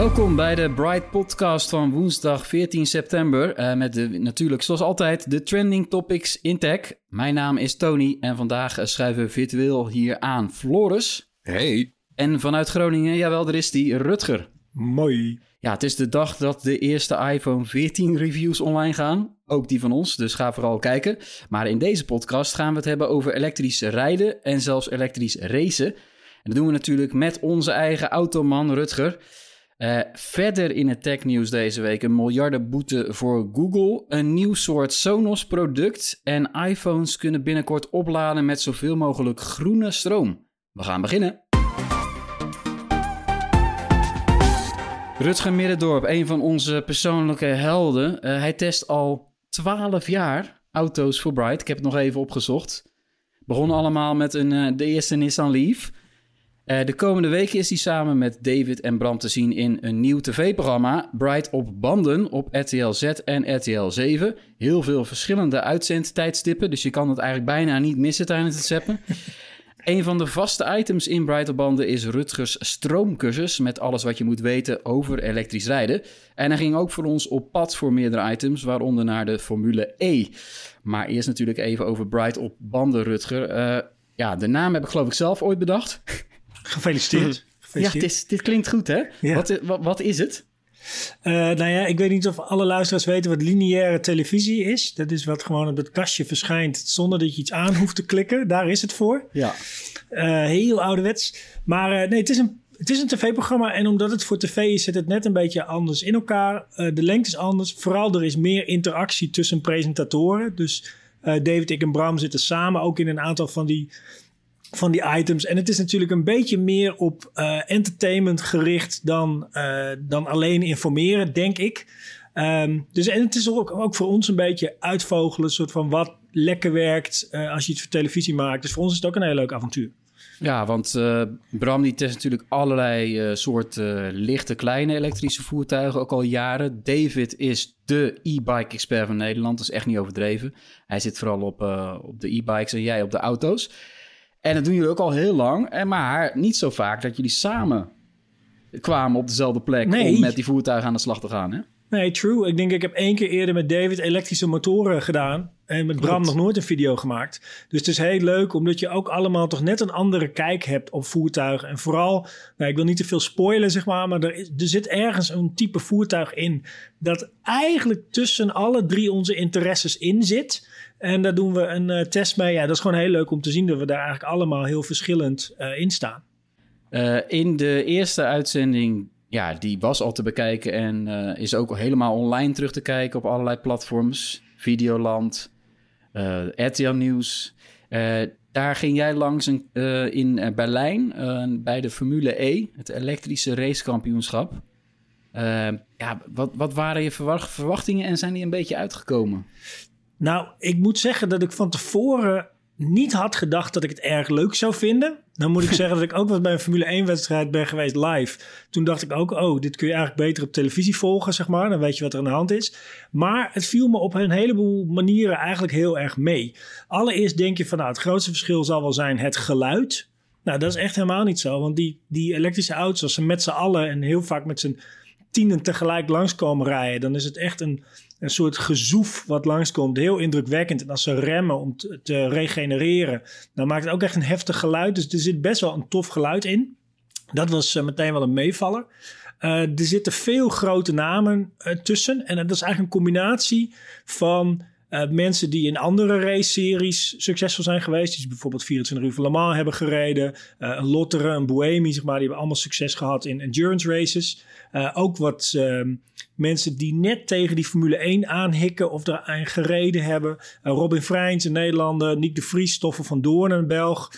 Welkom bij de Bright Podcast van woensdag 14 september. Uh, met de, natuurlijk, zoals altijd, de trending topics in tech. Mijn naam is Tony en vandaag uh, schuiven we virtueel hier aan Floris. Hey. En vanuit Groningen, jawel, er is die Rutger. Mooi. Ja, het is de dag dat de eerste iPhone 14 reviews online gaan. Ook die van ons, dus ga vooral kijken. Maar in deze podcast gaan we het hebben over elektrisch rijden en zelfs elektrisch racen. En dat doen we natuurlijk met onze eigen automan Rutger. Uh, verder in het technieuws deze week een miljardenboete voor Google, een nieuw soort Sonos product en iPhones kunnen binnenkort opladen met zoveel mogelijk groene stroom. We gaan beginnen. Rutger Middendorp, een van onze persoonlijke helden. Uh, hij test al 12 jaar auto's voor Bright. Ik heb het nog even opgezocht. Begon allemaal met een, uh, de eerste Nissan Leaf. Uh, de komende weken is hij samen met David en Bram te zien in een nieuw tv-programma, Bright op banden op RTL Z en RTL 7. Heel veel verschillende uitzendtijdstippen, dus je kan het eigenlijk bijna niet missen tijdens het zeppen. een van de vaste items in Bright op banden is Rutgers stroomcursus met alles wat je moet weten over elektrisch rijden. En hij ging ook voor ons op pad voor meerdere items, waaronder naar de Formule E. Maar eerst natuurlijk even over Bright op banden, Rutger. Uh, ja, de naam heb ik geloof ik zelf ooit bedacht. Gefeliciteerd. Ja, dit, dit, klinkt goed, hè? Ja. Wat, wat, wat, is het? Uh, nou ja, ik weet niet of alle luisteraars weten wat lineaire televisie is. Dat is wat gewoon op het kastje verschijnt zonder dat je iets aan hoeft te klikken. Daar is het voor. Ja. Uh, heel ouderwets. Maar uh, nee, het is een het is een tv-programma en omdat het voor tv is, zit het net een beetje anders in elkaar. De lengte is anders. Vooral er is meer interactie tussen presentatoren. Dus David, ik en Bram zitten samen ook in een aantal van die van die items. En het is natuurlijk een beetje meer op uh, entertainment gericht dan, uh, dan alleen informeren, denk ik. Um, dus en het is ook, ook voor ons een beetje uitvogelen, soort van wat lekker werkt uh, als je het voor televisie maakt. Dus voor ons is het ook een heel leuk avontuur. Ja, want Bram die test natuurlijk allerlei uh, soorten lichte kleine elektrische voertuigen, ook al jaren. David is de e-bike expert van Nederland, dat is echt niet overdreven. Hij zit vooral op, op de e-bikes en jij op de auto's. En dat doen jullie ook al heel lang. Maar niet zo vaak dat jullie samen kwamen op dezelfde plek nee. om met die voertuigen aan de slag te gaan. Hè? Nee, true. Ik denk ik heb één keer eerder met David elektrische motoren gedaan. En met Bram nog nooit een video gemaakt. Dus het is heel leuk omdat je ook allemaal toch net een andere kijk hebt op voertuigen. En vooral, nou, ik wil niet te veel spoilen zeg maar. Maar er, is, er zit ergens een type voertuig in. Dat eigenlijk tussen alle drie onze interesses in zit. En daar doen we een uh, test mee. Ja, dat is gewoon heel leuk om te zien dat we daar eigenlijk allemaal heel verschillend uh, in staan. Uh, in de eerste uitzending, ja, die was al te bekijken en is ook helemaal online terug te kijken op allerlei platforms. Videoland, RTL Nieuws. daar ging jij langs in Berlijn bij de Formule E, het elektrische racekampioenschap. ja, wat, wat waren je verwachtingen en zijn die een beetje uitgekomen? Nou, ik moet zeggen dat ik van tevoren niet had gedacht dat ik het erg leuk zou vinden. Dan moet ik zeggen dat ik ook wat bij een Formule 1-wedstrijd ben geweest live. Toen dacht ik ook, oh, dit kun je eigenlijk beter op televisie volgen, zeg maar. Dan weet je wat er aan de hand is. Maar het viel me op een heleboel manieren eigenlijk heel erg mee. Allereerst denk je van, nou, het grootste verschil zal wel zijn het geluid. Nou, dat is echt helemaal niet zo. Want die, die elektrische auto's, als ze met z'n allen en heel vaak met z'n tienen tegelijk langskomen rijden, dan is het echt een, een soort gezoef wat langskomt. Heel indrukwekkend. En als ze remmen om te, te regenereren, dan maakt het ook echt een heftig geluid. Dus er zit best wel een tof geluid in. Dat was eh, meteen wel een meevaller. Uh, er zitten veel grote namen uh, tussen. En dat is eigenlijk een combinatie van uh, mensen die in andere race-series succesvol zijn geweest. Die bijvoorbeeld 24 uur van Le Mans hebben gereden. een Lottere, een Buemi, zeg maar. Die hebben allemaal succes gehad in endurance races. ook wat ehm, mensen die net tegen die Formule 1 aanhikken of eraan gereden hebben. Robin Freins, een Nederlander. Nick de Vries, Stoffel van Doorn, een Belg.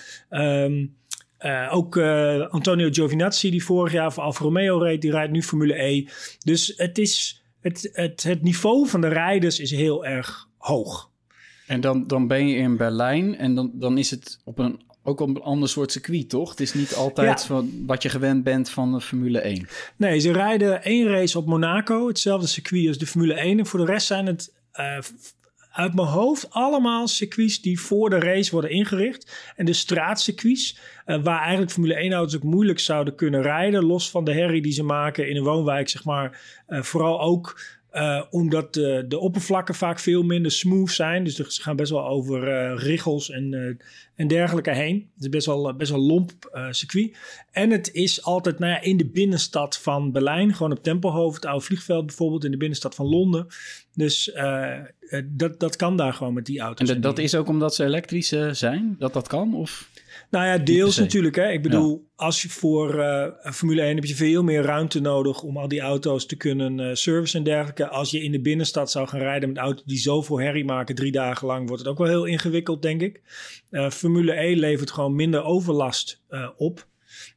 Uh, ook uh, Antonio Giovinazzi, die vorig jaar voor Alfa Romeo reed, die rijdt nu Formule E. Dus het, is, het, het, het niveau van de rijders is heel erg hoog. En dan, dan ben je in Berlijn en dan, dan is het op een, ook op een ander soort circuit, toch? Het is niet altijd ja. van, wat je gewend bent van de Formule 1. Nee, ze rijden één race op Monaco, hetzelfde circuit als de Formule 1. En voor de rest zijn het uh, uit mijn hoofd allemaal circuits die voor de race worden ingericht. En de straatcircuits, uh, waar eigenlijk Formule 1-auto's ook moeilijk zouden kunnen rijden. Los van de herrie die ze maken in een woonwijk, zeg maar. Uh, vooral ook uh, omdat de, de oppervlakken vaak veel minder smooth zijn. Dus ze gaan best wel over uh, richels en, en dergelijke heen. Het is best wel, best wel lomp circuit. En het is altijd nou ja, in de binnenstad van Berlijn. Gewoon op Tempelhoofd, het oude vliegveld bijvoorbeeld. In de binnenstad van Londen. Dus dat, dat kan daar gewoon met die auto's. En dat, dat is ook omdat ze elektrisch zijn? Dat dat kan? Of... Nou ja, deels natuurlijk. Hè. Ik bedoel, ja. als je voor uh, Formule 1 heb je veel meer ruimte nodig om al die auto's te kunnen uh, servicen en dergelijke. Als je in de binnenstad zou gaan rijden met auto's die zoveel herrie maken, drie dagen lang, wordt het ook wel heel ingewikkeld, denk ik. Uh, Formule 1 levert gewoon minder overlast op.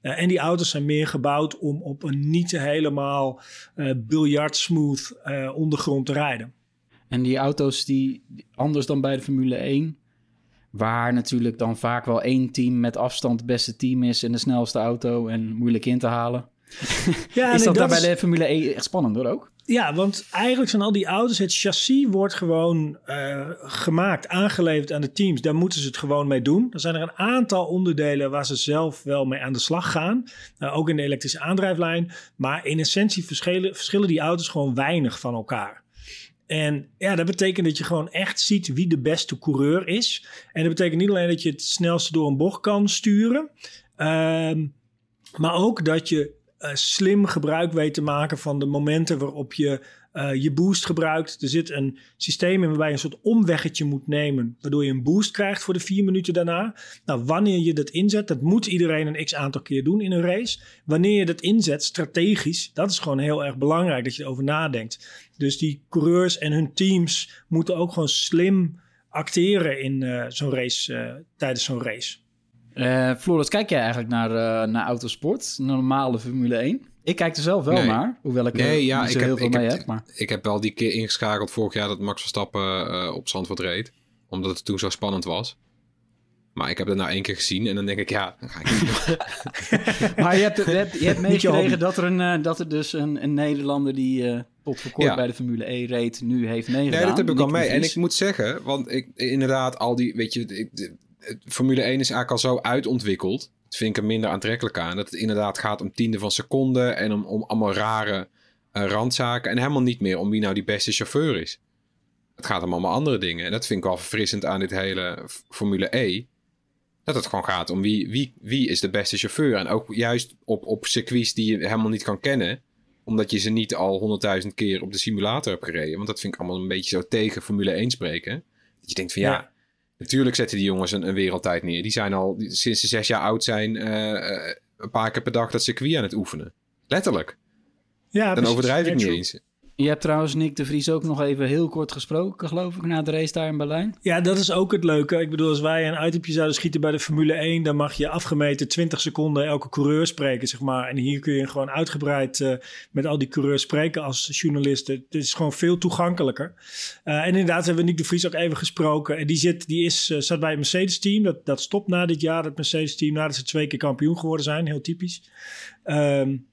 Uh, en die auto's zijn meer gebouwd om op een niet helemaal uh, biljartsmooth uh, ondergrond te rijden. En die auto's die anders dan bij de Formule 1, Waar natuurlijk dan vaak wel één team met afstand het beste team is en de snelste auto en moeilijk in te halen. Ja, is nee, dat, dat bij de Formule 1 echt spannend hoor ook? Ja, want eigenlijk zijn al die auto's, het chassis wordt gewoon uh, gemaakt, aangeleverd aan de teams. Daar moeten ze het gewoon mee doen. Er zijn er een aantal onderdelen waar ze zelf wel mee aan de slag gaan. Uh, ook in de elektrische aandrijflijn. Maar in essentie verschillen, verschillen die auto's gewoon weinig van elkaar. En ja, dat betekent dat je gewoon echt ziet wie de beste coureur is. En dat betekent niet alleen dat je het snelste door een bocht kan sturen, um, maar ook dat je uh, slim gebruik weet te maken van de momenten waarop je uh, je boost gebruikt. Er zit een systeem in waarbij je een soort omweggetje moet nemen, waardoor je een boost krijgt voor de vier minuten daarna. Nou, wanneer je dat inzet, dat moet iedereen een x aantal keer doen in een race. Wanneer je dat inzet, strategisch, dat is gewoon heel erg belangrijk dat je erover nadenkt. Dus die coureurs en hun teams moeten ook gewoon slim acteren in uh, zo'n race, uh, tijdens zo'n race. Floris, kijk jij eigenlijk naar, naar autosport, normale Formule 1? Ik kijk er zelf wel nee. naar, hoewel ik nee, er ja, niet zo ik heel heb, veel ik mee heb, heb. Maar... Ik heb wel die keer ingeschakeld vorig jaar dat Max Verstappen uh, op Zandvoort reed. Omdat het toen zo spannend was. Maar ik heb het nou één keer gezien en dan denk ik, ja, dan ga ik niet Maar je hebt, je hebt, je hebt meegekregen dat er, een, uh, dat er dus een, een Nederlander die uh, tot voor kort ja. bij de Formule 1 reed, nu heeft meegedaan. Nee, dat heb ik al mee. En ik moet zeggen, want ik, inderdaad, al die, weet je, ik, de, Formule 1 is eigenlijk al zo uitontwikkeld. Vind ik er minder aantrekkelijk aan. Dat het inderdaad gaat om tiende van seconde en om, om allemaal rare uh, randzaken. En helemaal niet meer om wie nou die beste chauffeur is. Het gaat om allemaal andere dingen. En dat vind ik wel verfrissend aan dit hele Formule E. Dat het gewoon gaat om wie, wie, wie is de beste chauffeur. En ook juist op, op circuits die je helemaal niet kan kennen. Omdat je ze niet al honderdduizend keer op de simulator hebt gereden. Want dat vind ik allemaal een beetje zo tegen Formule 1 spreken. Dat je denkt van ja natuurlijk zetten die jongens een, een, wereldtijd neer. Die zijn al sinds ze zes jaar oud zijn uh, uh, een paar keer per dag dat circuit aan het oefenen. Letterlijk. Ja, Dan precies. overdrijf ik niet eens. Je hebt trouwens Nick de Vries ook nog even heel kort gesproken, geloof ik, na de race daar in Berlijn. Ja, dat is ook het leuke. Ik bedoel, als wij een itempje zouden schieten bij de Formule 1, dan mag je afgemeten 20 seconden elke coureur spreken, zeg maar. En hier kun je gewoon uitgebreid uh, met al die coureurs spreken als journalist. Het is gewoon veel toegankelijker. Uh, en inderdaad hebben we Nick de Vries ook even gesproken. En die, zit, die is, uh, zat bij het Mercedes-team. Dat, dat stopt na dit jaar, dat Mercedes-team, nadat ze twee keer kampioen geworden zijn. Heel typisch. Um,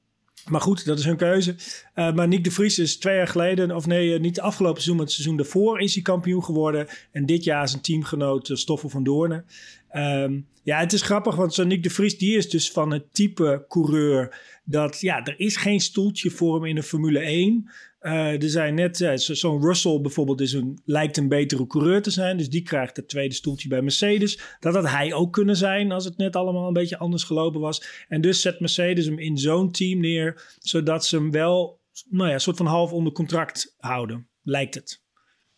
maar goed, dat is hun keuze. Uh, maar Nick de Vries is twee jaar geleden, of nee, niet het afgelopen seizoen, maar het seizoen daarvoor is hij kampioen geworden. En dit jaar is een teamgenoot uh, Stoffel van Doornen. Ehm, ja, het is grappig, want Sonic de Vries die is dus van het type coureur dat ja, er is geen stoeltje voor hem in de Formule 1. Uh, er zijn net, uh, zo'n Russell bijvoorbeeld is een, lijkt een betere coureur te zijn. Dus die krijgt het tweede stoeltje bij Mercedes. Dat had hij ook kunnen zijn als het net allemaal een beetje anders gelopen was. En dus zet Mercedes hem in zo'n team neer, zodat ze hem wel, nou ja, soort van half onder contract houden, lijkt het.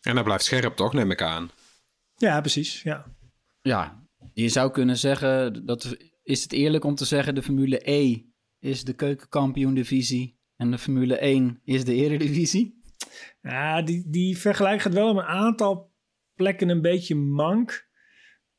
En hij blijft scherp toch, neem ik aan. Ja, precies, ja. Ja, je zou kunnen zeggen, dat is het eerlijk om te zeggen, de Formule E is de keukenkampioen-divisie en de Formule 1 is de eredivisie? Ja, die, die vergelijking gaat wel op een aantal plekken een beetje mank.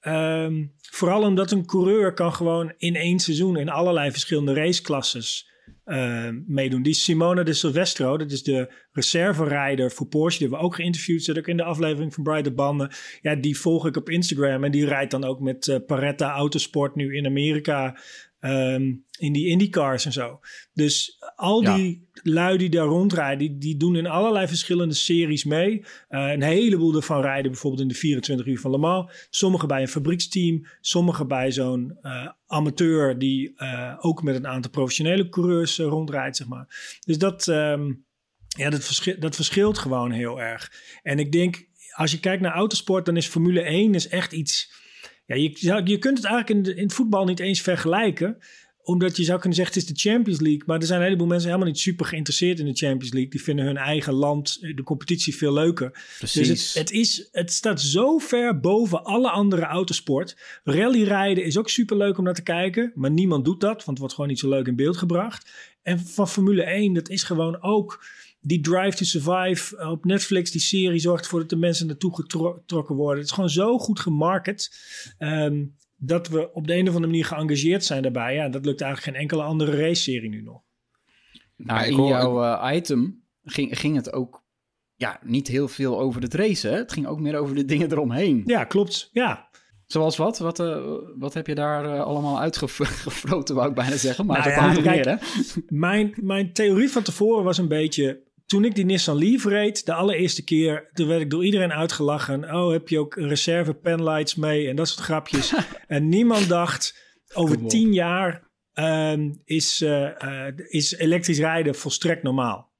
Um, vooral omdat een coureur kan gewoon in één seizoen in allerlei verschillende raceklasses uh, meedoen. Die Simone de Silvestro, dat is de reserverijder voor Porsche. Die hebben we ook geïnterviewd, zit ook in de aflevering van Brighter Banden. Ja, die volg ik op Instagram en die rijdt dan ook met uh, Paretta Autosport nu in Amerika Um, in die IndyCars en zo. Dus al die ja. lui die daar rondrijden, die, die doen in allerlei verschillende series mee. Uh, een heleboel ervan rijden bijvoorbeeld in de 24 uur van Le Mans. Sommige bij een fabrieksteam, sommige bij zo'n uh, amateur die uh, ook met een aantal professionele coureurs rondrijdt, zeg maar. Dus dat, um, ja, dat, verschilt, dat verschilt gewoon heel erg. En ik denk, als je kijkt naar autosport, dan is Formule 1 is echt iets ja, je, je kunt het eigenlijk in, de, in het voetbal niet eens vergelijken omdat je zou kunnen zeggen, het is de Champions League. Maar er zijn een heleboel mensen helemaal niet super geïnteresseerd in de Champions League. Die vinden hun eigen land, de competitie veel leuker. Precies. Dus het, het, is, het staat zo ver boven alle andere autosport. Rallyrijden is ook super leuk om naar te kijken. Maar niemand doet dat, want het wordt gewoon niet zo leuk in beeld gebracht. En van Formule 1, dat is gewoon ook die Drive to Survive op Netflix, die serie zorgt ervoor dat de mensen naartoe getrokken worden. Het is gewoon zo goed gemarket. Um, dat we op de een of andere manier geëngageerd zijn daarbij. Ja, dat lukt eigenlijk geen enkele andere race-serie nu nog. Nou, in jouw uh, item ging, ging het ook ja, niet heel veel over het racen. Het ging ook meer over de dingen eromheen. Ja, klopt. Ja. Zoals wat? Wat, uh, wat heb je daar uh, allemaal uitgefloten, wou ik bijna zeggen. Maar nou dat ja, meer, hè? Mijn, mijn theorie van tevoren was een beetje toen ik die Nissan Leaf reed, de allereerste keer, toen werd ik door iedereen uitgelachen. Oh, heb je ook reserve penlights mee en dat soort grapjes. en niemand dacht, over tien jaar um, is, uh, uh, is elektrisch rijden volstrekt normaal.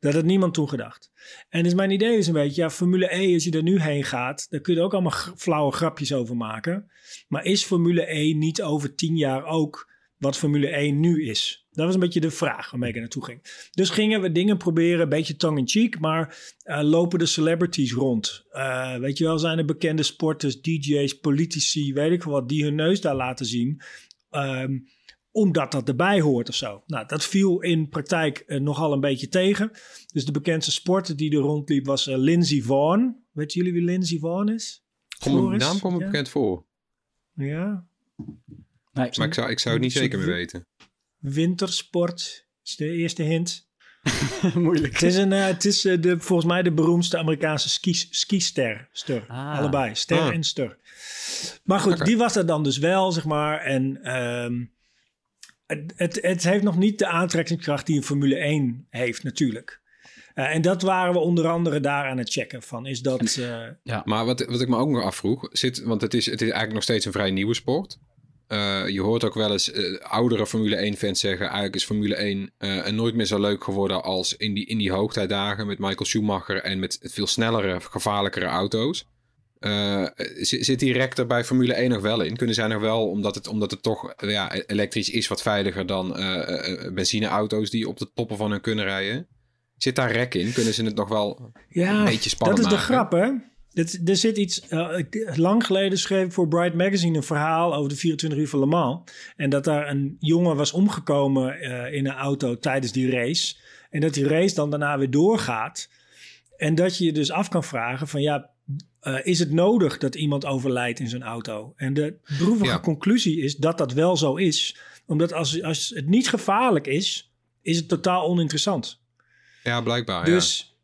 Dat had niemand toen gedacht. En dus mijn idee is een beetje, ja, Formule E, als je er nu heen gaat, daar kun je ook allemaal flauwe grapjes over maken. Maar is Formule E niet over tien jaar ook wat Formule 1 nu is? Dat was een beetje de vraag waarmee ik er naartoe ging. Dus gingen we dingen proberen, een beetje tongue-in-cheek, maar uh, lopen de celebrities rond. Uh, weet je wel, zijn er bekende sporters, DJ's, politici, weet ik wat, die hun neus daar laten zien. Um, omdat dat erbij hoort of zo. Nou, dat viel in praktijk uh, nogal een beetje tegen. Dus de bekendste sporter die er rondliep was Lindsey Vaughn. Weten jullie wie Lindsey Vaughn is? Kom, de naam komt me ja. bekend voor. Ja. Nee, maar ik zou, ik zou het niet zeker meer weten. Wintersport is de eerste hint. Moeilijk. Het is, een, uh, het is uh, de, volgens mij de beroemdste Amerikaanse ski, skister. Ster. Ah. Allebei, ster ah. en ster. Maar goed, okay. die was er dan dus wel, zeg maar. En um, het, het, het, heeft nog niet de aantrekkingskracht die een Formule 1 heeft, natuurlijk. Uh, en dat waren we onder andere daar aan het checken van. Is dat... ja. Maar wat, wat ik me ook nog afvroeg, zit, want het is, het is eigenlijk nog steeds een vrij nieuwe sport. Uh, je hoort ook wel eens uh, oudere Formule 1-fans zeggen... eigenlijk is Formule 1 uh, nooit meer zo leuk geworden... als in die, in die hoogtijdagen met Michael Schumacher... en met veel snellere, gevaarlijkere auto's. zit die rek er bij Formule 1 nog wel in? Kunnen zij nog wel, omdat het, omdat het toch ja, elektrisch is... wat veiliger dan benzineauto's die op de toppen van hun kunnen rijden? Zit daar rek in? Kunnen ze het nog wel ja, een beetje spannend dat is de maken? grap, hè? Dit, er zit iets. Uh, lang geleden schreef ik voor Bright Magazine een verhaal over de 24 uur van Le Mans. En dat daar een jongen was omgekomen uh, in een auto tijdens die race. En dat die race dan daarna weer doorgaat. En dat je je dus af kan vragen: van ja, uh, is het nodig dat iemand overlijdt in zijn auto? En de droevige ja. conclusie is dat dat wel zo is. Omdat als, als het niet gevaarlijk is, is het totaal oninteressant. Ja, blijkbaar. Dus.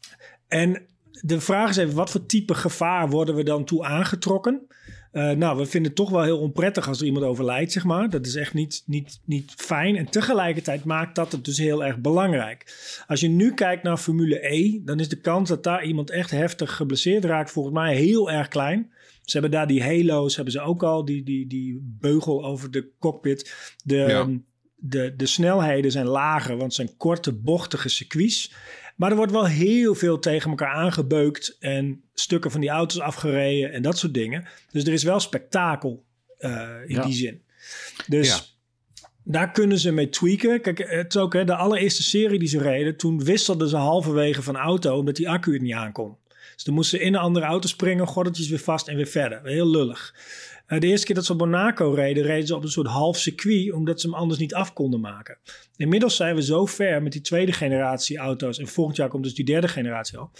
Ja. En de vraag is even, wat voor type gevaar worden we dan toe aangetrokken? Eh, nou, we vinden het toch wel heel onprettig als er iemand overlijdt, zeg maar. Dat is echt niet, niet, niet fijn. En tegelijkertijd maakt dat het dus heel erg belangrijk. Als je nu kijkt naar Formule E, dan is de kans dat daar iemand echt heftig geblesseerd raakt volgens mij heel erg klein. Ze hebben daar die halo's, hebben ze ook al, die, die, die beugel over de cockpit. De, Ja. de, de snelheden zijn lager, want het zijn korte, bochtige circuits. Maar er wordt wel heel veel tegen elkaar aangebeukt en stukken van die auto's afgereden en dat soort dingen. Dus er is wel spektakel eh, in Ja. die zin. Dus Ja. daar kunnen ze mee tweaken. Kijk, het is ook hè, de allereerste serie die ze reden, toen wisselden ze halverwege van auto omdat die accu het niet aankon. Dus dan moesten ze in een andere auto springen, gordeltjes weer vast en weer verder. Heel lullig. Eh, de eerste keer dat ze op Monaco reden, reden ze op een soort half circuit, omdat ze hem anders niet af konden maken. Inmiddels zijn we zo ver met die tweede generatie auto's, en volgend jaar komt dus die derde generatie al,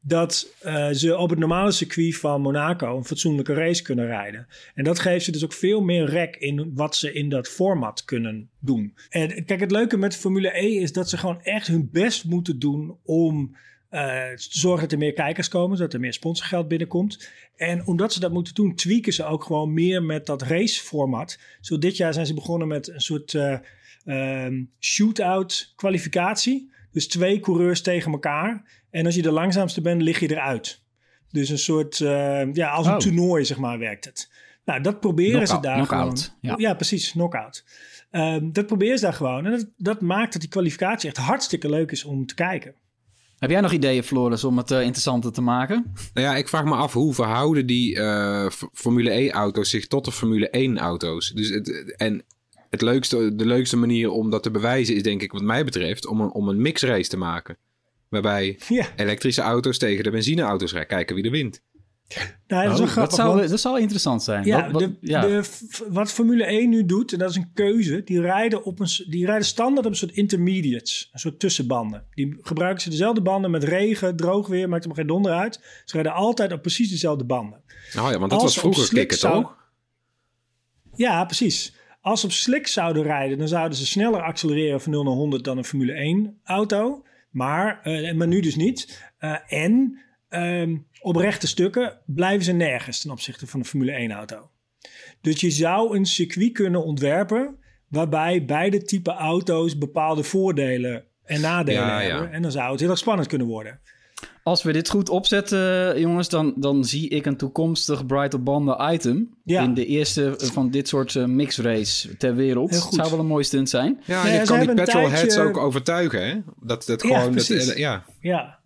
dat eh, ze op het normale circuit van Monaco een fatsoenlijke race kunnen rijden. En dat geeft ze dus ook veel meer rek in wat ze in dat format kunnen doen. En kijk, het leuke met Formule E is dat ze gewoon echt hun best moeten doen om te zorgen dat er meer kijkers komen, zodat er meer sponsorgeld binnenkomt. En omdat ze dat moeten doen, tweaken ze ook gewoon meer met dat raceformat. Zo dit jaar zijn ze begonnen met een soort eh, ehm, shootout kwalificatie. Dus twee coureurs tegen elkaar. En als je de langzaamste bent, lig je eruit. Dus een soort, eh, ja, als een Oh. toernooi zeg maar werkt het. Nou, dat proberen ze daar knockout, gewoon. ja. precies, knockout. Ehm, dat proberen ze daar gewoon. En dat, dat maakt dat die kwalificatie echt hartstikke leuk is om te kijken. Heb jij nog ideeën, Floris, om het eh, interessanter te maken? Nou ja, ik vraag me af hoe verhouden die eh, Formule E-auto's zich tot de Formule 1-auto's. Dus het, en het leukste, de leukste manier om dat te bewijzen is, denk ik, wat mij betreft, om een, om een mixrace te maken. Waarbij Ja, elektrische auto's tegen de benzineauto's rijden. Kijken wie er wint. Nou, dat Oh, dat, zou, dat zou interessant zijn. Ja, Wat- wat- de, ja. De, f- wat Formule 1 nu doet, en dat is een keuze, die rijden, op een, die rijden standaard op een soort intermediates, een soort tussenbanden. Die gebruiken ze dezelfde banden met regen, droog weer, maakt er geen donder uit. Ze rijden altijd op precies dezelfde banden. Nou ja, want dat Als was vroeger zou- toch? Ja, precies. Als ze op slick zouden rijden, dan zouden ze sneller accelereren van 0 naar 100 dan een Formule 1 auto. Maar, eh, maar nu dus niet. Eh, en ehm, op rechte stukken blijven ze nergens ten opzichte van een Formule 1 auto. Dus je zou een circuit kunnen ontwerpen waarbij beide type auto's bepaalde voordelen en nadelen Ja, ja. hebben. En dan zou het heel erg spannend kunnen worden. Als we dit goed opzetten, jongens, dan, dan zie ik een toekomstig Bright banden item. Ja. In de eerste van dit soort eh, mixrace ter wereld. Heel goed. Zou wel een mooie stunt zijn. Ja, Nee, je kan die petrolheads tijdje- ook overtuigen, hè? Dat, dat Ja, gewoon... dat, precies. eh, ja. Ja,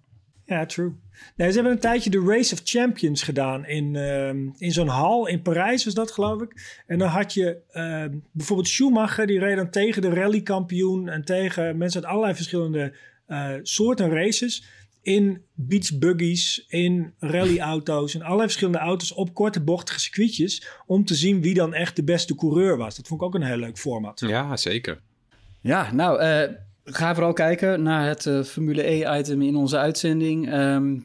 ja, true. Nee, ze hebben een tijdje de Race of Champions gedaan in, ehm, in zo'n hal in Parijs, was dat geloof ik. En dan had je ehm, bijvoorbeeld Schumacher, die reed dan tegen de rallykampioen en tegen mensen uit allerlei verschillende eh, soorten races. In beach buggies, in rallyauto's, in allerlei verschillende auto's op korte bochtige circuitjes. Om te zien wie dan echt de beste coureur was. Dat vond ik ook een heel leuk format. ja, zeker. Ja, nou, eh, ga vooral kijken naar het eh, Formule E-item in onze uitzending. Ehm,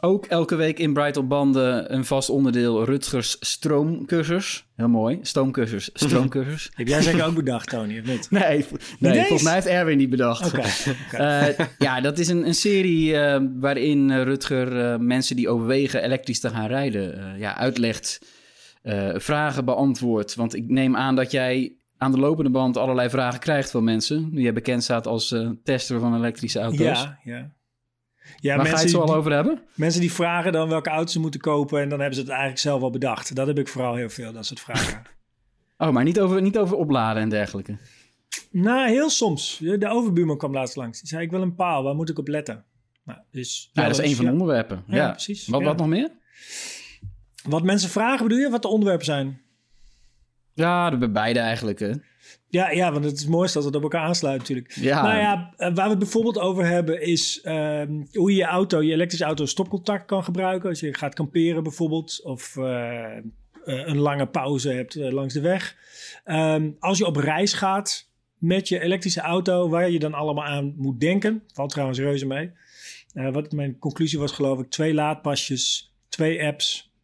ook elke week in Bright op banden een vast onderdeel Rutgers stroomcursus. Heel mooi, stoomcursus, stroomcursus. Heb jij zeker ook bedacht, Tony, of niet? Nee, vo- nee volgens mij heeft Erwin die bedacht. Oké. Eh, ja, dat is een, een serie eh, waarin Rutger mensen die overwegen elektrisch te gaan rijden ja, uitlegt, vragen beantwoordt. Want ik neem aan dat jij aan de lopende band allerlei vragen krijgt van mensen. Nu jij bekend staat als eh, tester van elektrische auto's. Ja, ja. Ja, Waar ga je het zo al over hebben? mensen die vragen dan welke auto ze moeten kopen en dan hebben ze het eigenlijk zelf al bedacht. Dat heb ik vooral heel veel, dat soort vragen. Oh, maar niet over, niet over opladen en dergelijke. nou, heel soms. De overbuurman kwam laatst langs. Die zei, ik wil een paal, waar moet ik op letten? Nou, dus, Ja, dat is een van de onderwerpen. Ja, Ja, precies, Wat, wat nog meer? Wat mensen vragen bedoel je, wat de onderwerpen zijn? Ja, de beide eigenlijk. Hè. Ja, ja, want het is mooiste als het op elkaar aansluit natuurlijk. Ja. Nou ja, eh, waar we het bijvoorbeeld over hebben is ehm, hoe je je auto, je elektrische auto stopcontact kan gebruiken. Als je gaat kamperen bijvoorbeeld of eh, eh, een lange pauze hebt langs de weg. Ehm, als je op reis gaat met je elektrische auto, waar je dan allemaal aan moet denken. Valt trouwens reuze mee. Wat mijn conclusie was geloof ik, twee laadpasjes, twee apps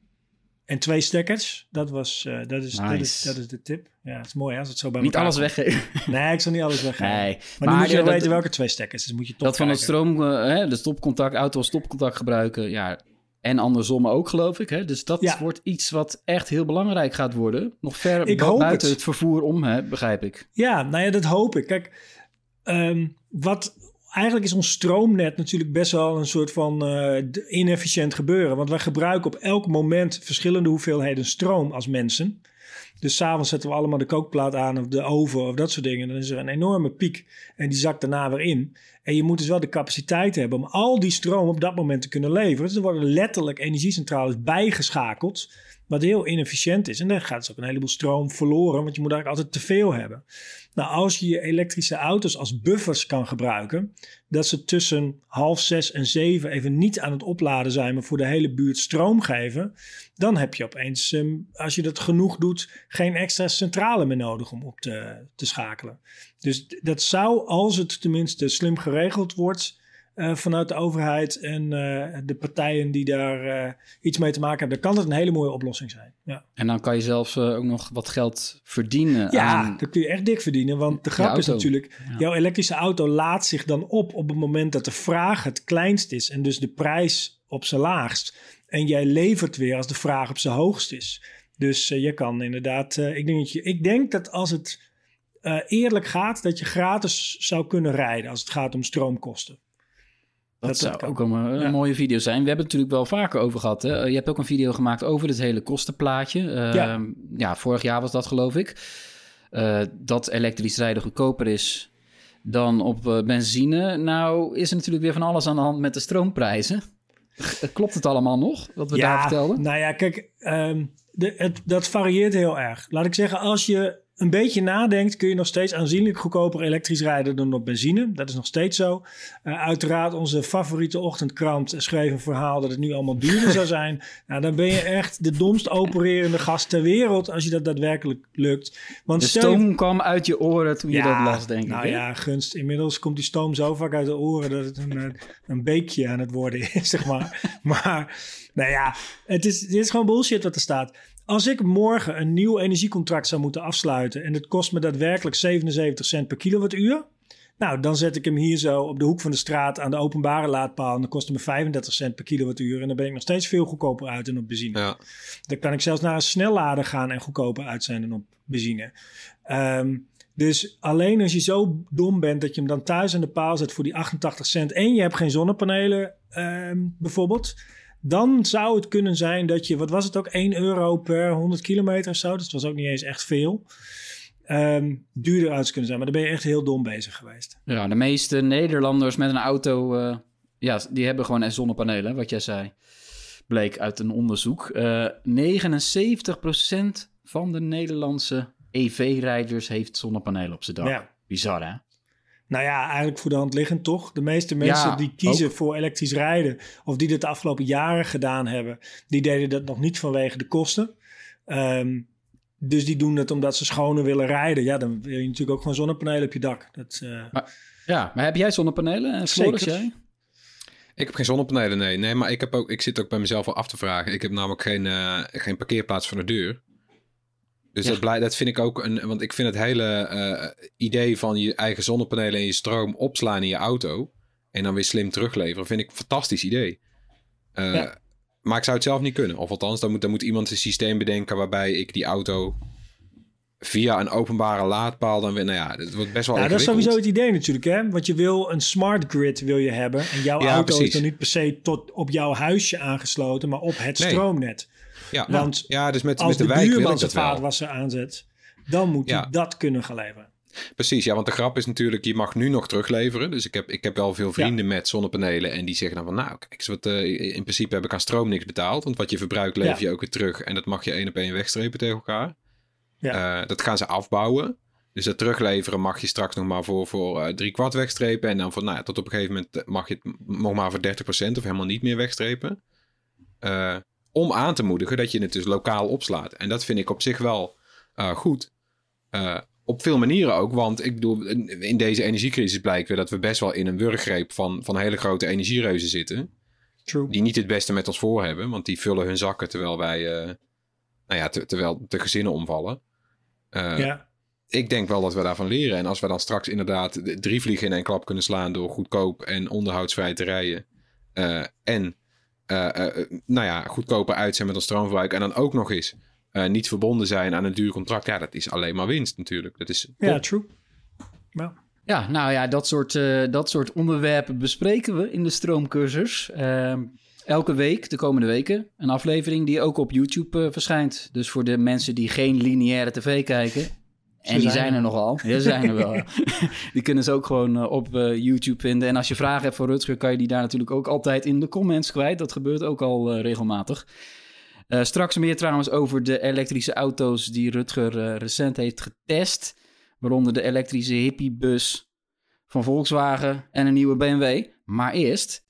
en twee stekkers. Dat, was, eh, dat, is, dat, is, Nice. dat is de tip. Ja, het is mooi hè, als het zo bij Niet alles weggeven. Nee, ik zal niet alles weggeven. Nee. Maar, nu moet je wel weten welke twee stekkers. Dus moet je toch Dat van het stroom, eh, hè, de stopcontact, auto als stopcontact gebruiken. Ja, En andersom ook, geloof ik. Hè? Dus dat Ja. wordt iets wat echt heel belangrijk gaat worden. Nog ver Ik buiten het. het. vervoer om, hè, begrijp ik. Ja, nou ja, dat hoop ik. Kijk, ehm, wat eigenlijk is ons stroomnet natuurlijk best wel een soort van eh, inefficiënt gebeuren. Want wij gebruiken op elk moment verschillende hoeveelheden stroom als mensen. Dus s'avonds zetten we allemaal de kookplaat aan of de oven of dat soort dingen. Dan is er een enorme piek en die zakt daarna weer in. En je moet dus wel de capaciteit hebben om al die stroom op dat moment te kunnen leveren. Dus er worden letterlijk energiecentrales bijgeschakeld. Wat heel inefficiënt is. En dan gaat dus ook een heleboel stroom verloren. Want je moet eigenlijk altijd te veel hebben. Nou, als je je elektrische auto's als buffers kan gebruiken. Dat ze tussen half zes en zeven even niet aan het opladen zijn. Maar voor de hele buurt stroom geven. Dan heb je opeens, ehm, als je dat genoeg doet, geen extra centrale meer nodig om op te, te schakelen. Dus dat zou, als het tenminste slim geregeld wordt. Eh, vanuit de overheid en eh, de partijen die daar eh, iets mee te maken hebben, dan kan het een hele mooie oplossing zijn. Ja, En dan kan je zelfs ook nog wat geld verdienen ja aan... dan kun je echt dik verdienen. Want de grap is natuurlijk, Ja. jouw elektrische auto laat zich dan op op het moment dat de vraag het kleinst is en dus de prijs op zijn laagst. En jij levert weer als de vraag op zijn hoogst is. Dus je kan inderdaad, ik, denk dat je, ik denk dat als het eerlijk gaat, dat je gratis zou kunnen rijden als het gaat om stroomkosten. Dat, Dat zou kan. ook een, Ja. mooie video zijn. We hebben het natuurlijk wel vaker over gehad. Hè? Je hebt ook een video gemaakt over het hele kostenplaatje. Eh, Ja. ja. vorig jaar was dat geloof ik. Eh, dat elektrisch rijden goedkoper is dan op eh, benzine. Nou is er natuurlijk weer van alles aan de hand met de stroomprijzen. Klopt het allemaal nog, wat we daar vertelden? Nou ja, kijk, ehm, de, het, dat varieert heel erg. Laat ik zeggen, als je een beetje nadenkt, kun je nog steeds aanzienlijk goedkoper elektrisch rijden dan op benzine. Dat is nog steeds zo. Eh, uiteraard, onze favoriete ochtendkrant schreef een verhaal dat het nu allemaal duurder zou zijn. Nou, dan ben je echt de domst opererende gast ter wereld als je dat daadwerkelijk lukt. Want De je- stoom kwam uit je oren toen je dat las, denk nou ik. hè? ja, gunst. Inmiddels komt die stoom zo vaak uit de oren dat het een, eh, een beekje aan het worden is, zeg maar. maar, nou ja, het is, dit is gewoon bullshit wat er staat. Als ik morgen een nieuw energiecontract zou moeten afsluiten en het kost me daadwerkelijk 77 cent per kilowattuur, nou, dan zet ik hem hier zo op de hoek van de straat aan de openbare laadpaal en dan kost het me 35 cent per kilowattuur en dan ben ik nog steeds veel goedkoper uit dan op benzine. Ja. Dan kan ik zelfs naar een snellader gaan en goedkoper uit zijn dan op benzine. Ehm, dus alleen als je zo dom bent dat je hem dan thuis aan de paal zet voor die 88 cent en je hebt geen zonnepanelen ehm, bijvoorbeeld, dan zou het kunnen zijn dat je, wat was het ook, 1 euro per 100 kilometer of zo, dus dat was ook niet eens echt veel, ehm, duurder uit kunnen zijn. Maar dan ben je echt heel dom bezig geweest. Ja, de meeste Nederlanders met een auto, eh, ja, die hebben gewoon zonnepanelen, wat jij zei. Bleek uit een onderzoek. Eh 79% van de Nederlandse EV-rijders heeft zonnepanelen op zijn dak. Ja. Bizar, hè? Nou ja, eigenlijk voor de hand liggend toch. De meeste mensen Ja, die kiezen ook. voor elektrisch rijden, of die dit de afgelopen jaren gedaan hebben, die deden dat nog niet vanwege de kosten. Ehm, dus die doen het omdat ze schoner willen rijden. Ja, dan wil je natuurlijk ook gewoon zonnepanelen op je dak. Dat, eh, Ja, maar heb jij zonnepanelen? En Floris, jij? Ik heb geen zonnepanelen, nee. Nee, maar ik, heb ook, ik zit ook bij mezelf wel af te vragen. Ik heb namelijk geen, eh, geen parkeerplaats voor de deur. Dus Ja. dat, blij, dat vind ik ook een... Want ik vind het hele eh, idee van je eigen zonnepanelen en je stroom opslaan in je auto... en dan weer slim terugleveren, vind ik een fantastisch idee. Eh, Ja. Maar ik zou het zelf niet kunnen. Of althans, dan moet, dan moet iemand een systeem bedenken... waarbij ik die auto via een openbare laadpaal dan weer... Nou ja, dat wordt best wel nou, dat is sowieso het idee natuurlijk, hè? Want je wil een smart grid wil je hebben. En jouw Ja, auto is dan niet per se tot op jouw huisje aangesloten, maar op het Nee. stroomnet. Ja, Want ja dus met, Als met de, de, wijk buurman zijn vaatwasser aanzet, dan moet hij dat kunnen gaan leveren. Precies, ja, want de grap is natuurlijk, je mag nu nog terugleveren. Dus ik heb, ik heb wel veel vrienden met zonnepanelen en die zeggen dan van, nou, kijk eens wat, eh, in principe heb ik aan stroom niks betaald. Want wat je verbruikt lever Ja. je ook weer terug en dat mag je één op één wegstrepen tegen elkaar. Ja. Eh, dat gaan ze afbouwen. Dus dat terugleveren mag je straks nog maar voor, voor eh, drie kwart wegstrepen. En dan van, nou tot op een gegeven moment mag je het nog maar voor 30% of helemaal niet meer wegstrepen. Om aan te moedigen dat je het dus lokaal opslaat. En dat vind ik op zich wel eh, goed. Eh, op veel manieren ook, want ik bedoel, in deze energiecrisis blijkt weer dat we best wel in een wurggreep van, van hele grote energiereuzen zitten. True. Die niet het beste met ons voor hebben, want die vullen hun zakken terwijl wij, eh, nou ja, te- terwijl de gezinnen omvallen. Ja. ik denk wel dat we daarvan leren. En als we dan straks inderdaad de- drie vliegen in één klap kunnen slaan door goedkoop en onderhoudsvrij te rijden. en eh, eh, nou ja, goedkoper uit zijn met ons stroomverbruik. En dan ook nog eens eh, niet verbonden zijn aan een duur contract. Ja, dat is alleen maar winst natuurlijk. Dat is top. Ja, true. Ja. Ja, nou ja, dat soort, eh, dat soort onderwerpen bespreken we in de stroomcursus. Ehm, elke week, de komende weken, een aflevering die ook op YouTube eh, verschijnt. Dus voor de mensen die geen lineaire tv kijken. En die zijn er. er nogal. Ja, ze zijn er wel. die kunnen ze ook gewoon eh, op eh, YouTube vinden. En als je vragen hebt voor Rutger, kan je die daar natuurlijk ook altijd in de comments kwijt. Dat gebeurt ook al eh, regelmatig. Straks meer trouwens over de elektrische auto's die Rutger recent heeft getest. Waaronder de elektrische hippiebus van Volkswagen en een nieuwe BMW. Maar eerst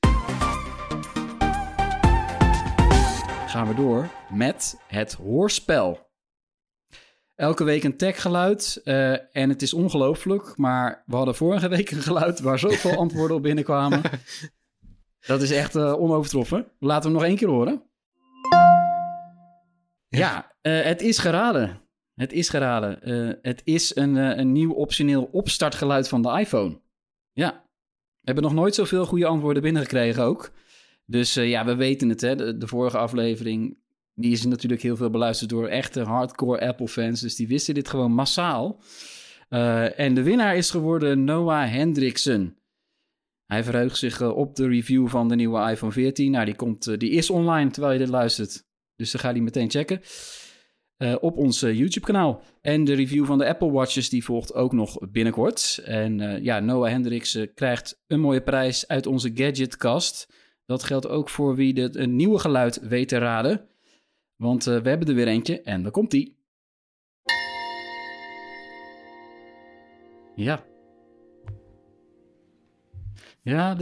gaan we door met het hoorspel. Elke week een techgeluid eh, en het is ongelooflijk, maar we hadden vorige week een geluid waar zoveel antwoorden op binnenkwamen. Dat is echt eh, onovertroffen. Laten we hem nog één keer horen. Ja, eh, het is geraden. Het is geraden. Het is een, een nieuw optioneel opstartgeluid van de iPhone. Ja. We hebben nog nooit zoveel goede antwoorden binnengekregen ook. Dus ja, we weten het. Hè. De, de vorige aflevering die is natuurlijk heel veel beluisterd door echte hardcore Apple-fans. Dus die wisten dit gewoon massaal. Eh, en de winnaar is geworden Noah Hendrickson. Hij verheugt zich eh, op de review van de nieuwe iPhone 14. Nou, die, komt, eh, die is online terwijl je dit luistert. Dus dan ga die meteen checken. op ons YouTube-kanaal. En de review van de Apple Watches die volgt ook nog binnenkort. En ja, Noah Hendricks krijgt een mooie prijs uit onze gadgetkast. Dat geldt ook voor wie dit een nieuwe geluid weet te raden. Want eh, we hebben er weer eentje en daar komt die. Ja. Ja,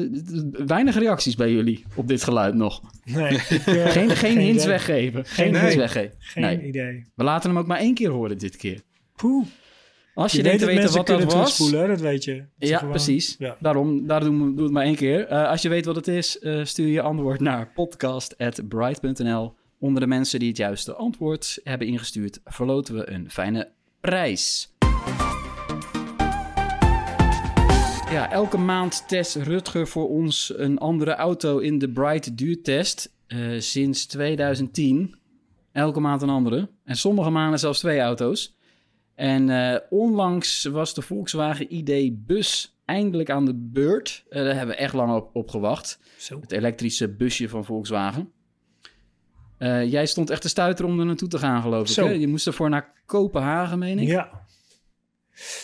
weinig reacties bij jullie op dit geluid nog. Nee, Geen, geen hints idee. weggeven. Geen Nee. hints weggeven. Geen Nee. idee. We laten hem ook maar één keer horen dit keer. Poeh. Als je, Je, denkt weet te weten wat dat was... dat weet je. Dat Ja, gewoon- precies. Ja. Daarom, daar doen we, doe het maar één keer. Eh, als je weet wat het is, eh, stuur je antwoord naar podcast.bright.nl. Onder de mensen die het juiste antwoord hebben ingestuurd, verloten we een fijne prijs. Ja, elke maand test Rutger voor ons een andere auto in de Bright duurtest. eh sinds 2010. Elke maand een andere. En sommige maanden zelfs twee auto's. En eh, onlangs was de Volkswagen ID Bus eindelijk aan de beurt. Eh, daar hebben we echt lang op, op gewacht. Zo. Het elektrische busje van Volkswagen. Eh, jij stond echt te stuiteren om er naartoe te gaan, geloof ik. Hè? Je moest ervoor naar Kopenhagen, meen ik. Ja.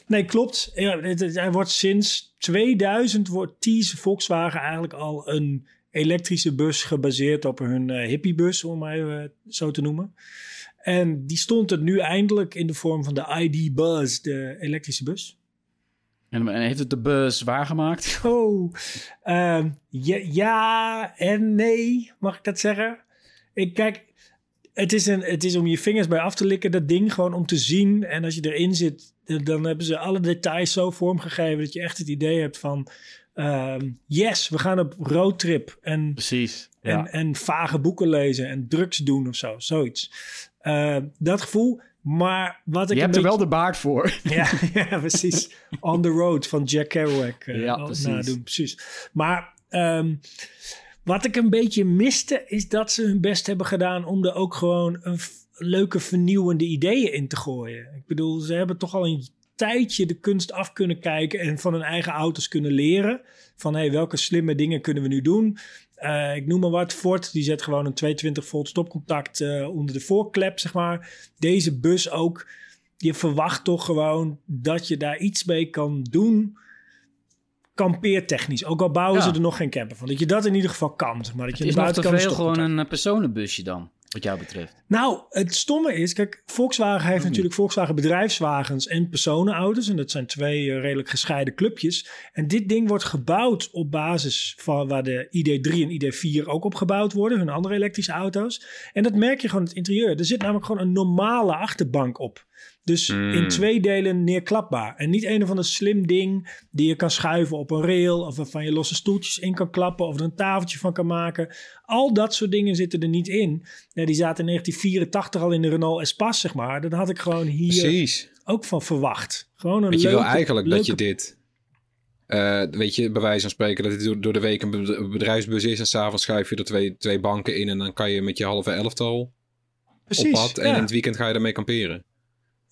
Nee, klopt. Ja, het, het- hij wordt sinds 2000 wordt tease Volkswagen eigenlijk al een elektrische bus gebaseerd op hun eh, hippiebus, om maar even zo te noemen. En die stond er nu eindelijk in de vorm van de ID Buzz, de elektrische bus. En, en heeft het de bus waargemaakt? Oh, ehm, ja, ja en nee, mag ik dat zeggen? Ik kijk, het is, een, het is om je vingers bij af te likken, dat ding gewoon om te zien. En als je erin zit, dan- hebben ze alle details zo vormgegeven dat je echt het idee hebt van, ehm, yes, we gaan op roadtrip en, Precies. en, en vage boeken lezen en drugs doen of zo, zoiets. Eh, dat gevoel. Maar wat ik Je hebt er wel de baard voor. ja, ja, precies. On the Road van Jack Kerouac. eh, Ja, precies. nadoen, precies. Maar ehm, wat ik een beetje miste, is dat ze hun best hebben gedaan om er ook gewoon een leuke vernieuwende ideeën in te gooien. Ik bedoel, ze hebben toch al een tijdje de kunst af kunnen kijken en van hun eigen auto's kunnen leren. Van hey, welke slimme dingen kunnen we nu doen? Eh, ik noem maar wat. Ford die zet gewoon een 220 volt stopcontact eh, onder de voorklep, zeg maar. Deze bus ook. Je verwacht toch gewoon dat je daar iets mee kan doen. Kampeertechnisch. Ook al bouwen Ja. ze er nog geen camper van. Dat je dat in ieder geval kan. Maar. Dat je Het aan is nog te veel gewoon een eh, personenbusje dan, wat jou betreft. nou, het stomme is, kijk, Volkswagen heeft natuurlijk Volkswagen bedrijfswagens en personenauto's. En dat zijn twee eh, redelijk gescheiden clubjes. En dit ding wordt gebouwd op basis van waar de ID3 en ID4 ook op gebouwd worden. Hun andere elektrische auto's. En dat merk je gewoon in het interieur. Er zit namelijk gewoon een normale achterbank op. Dus in twee delen neerklapbaar. En niet een of ander slim ding die je kan schuiven op een rail. Of waarvan je losse stoeltjes in kan klappen. Of er een tafeltje van kan maken. Al dat soort dingen zitten er niet in. Die zaten in 1984 al in de Renault Espace, zeg maar. Dat had ik gewoon hier Precies. ook van verwacht. Gewoon een Want je wil eigenlijk leuke... dat je dit Eh, weet je, bij wijze van spreken dat het door, de week een be- bedrijfsbus is. En s'avonds schuif je er twee, twee banken in. En dan kan je met je halve elftal op Precies. pad. En ja. in het weekend ga je daarmee kamperen.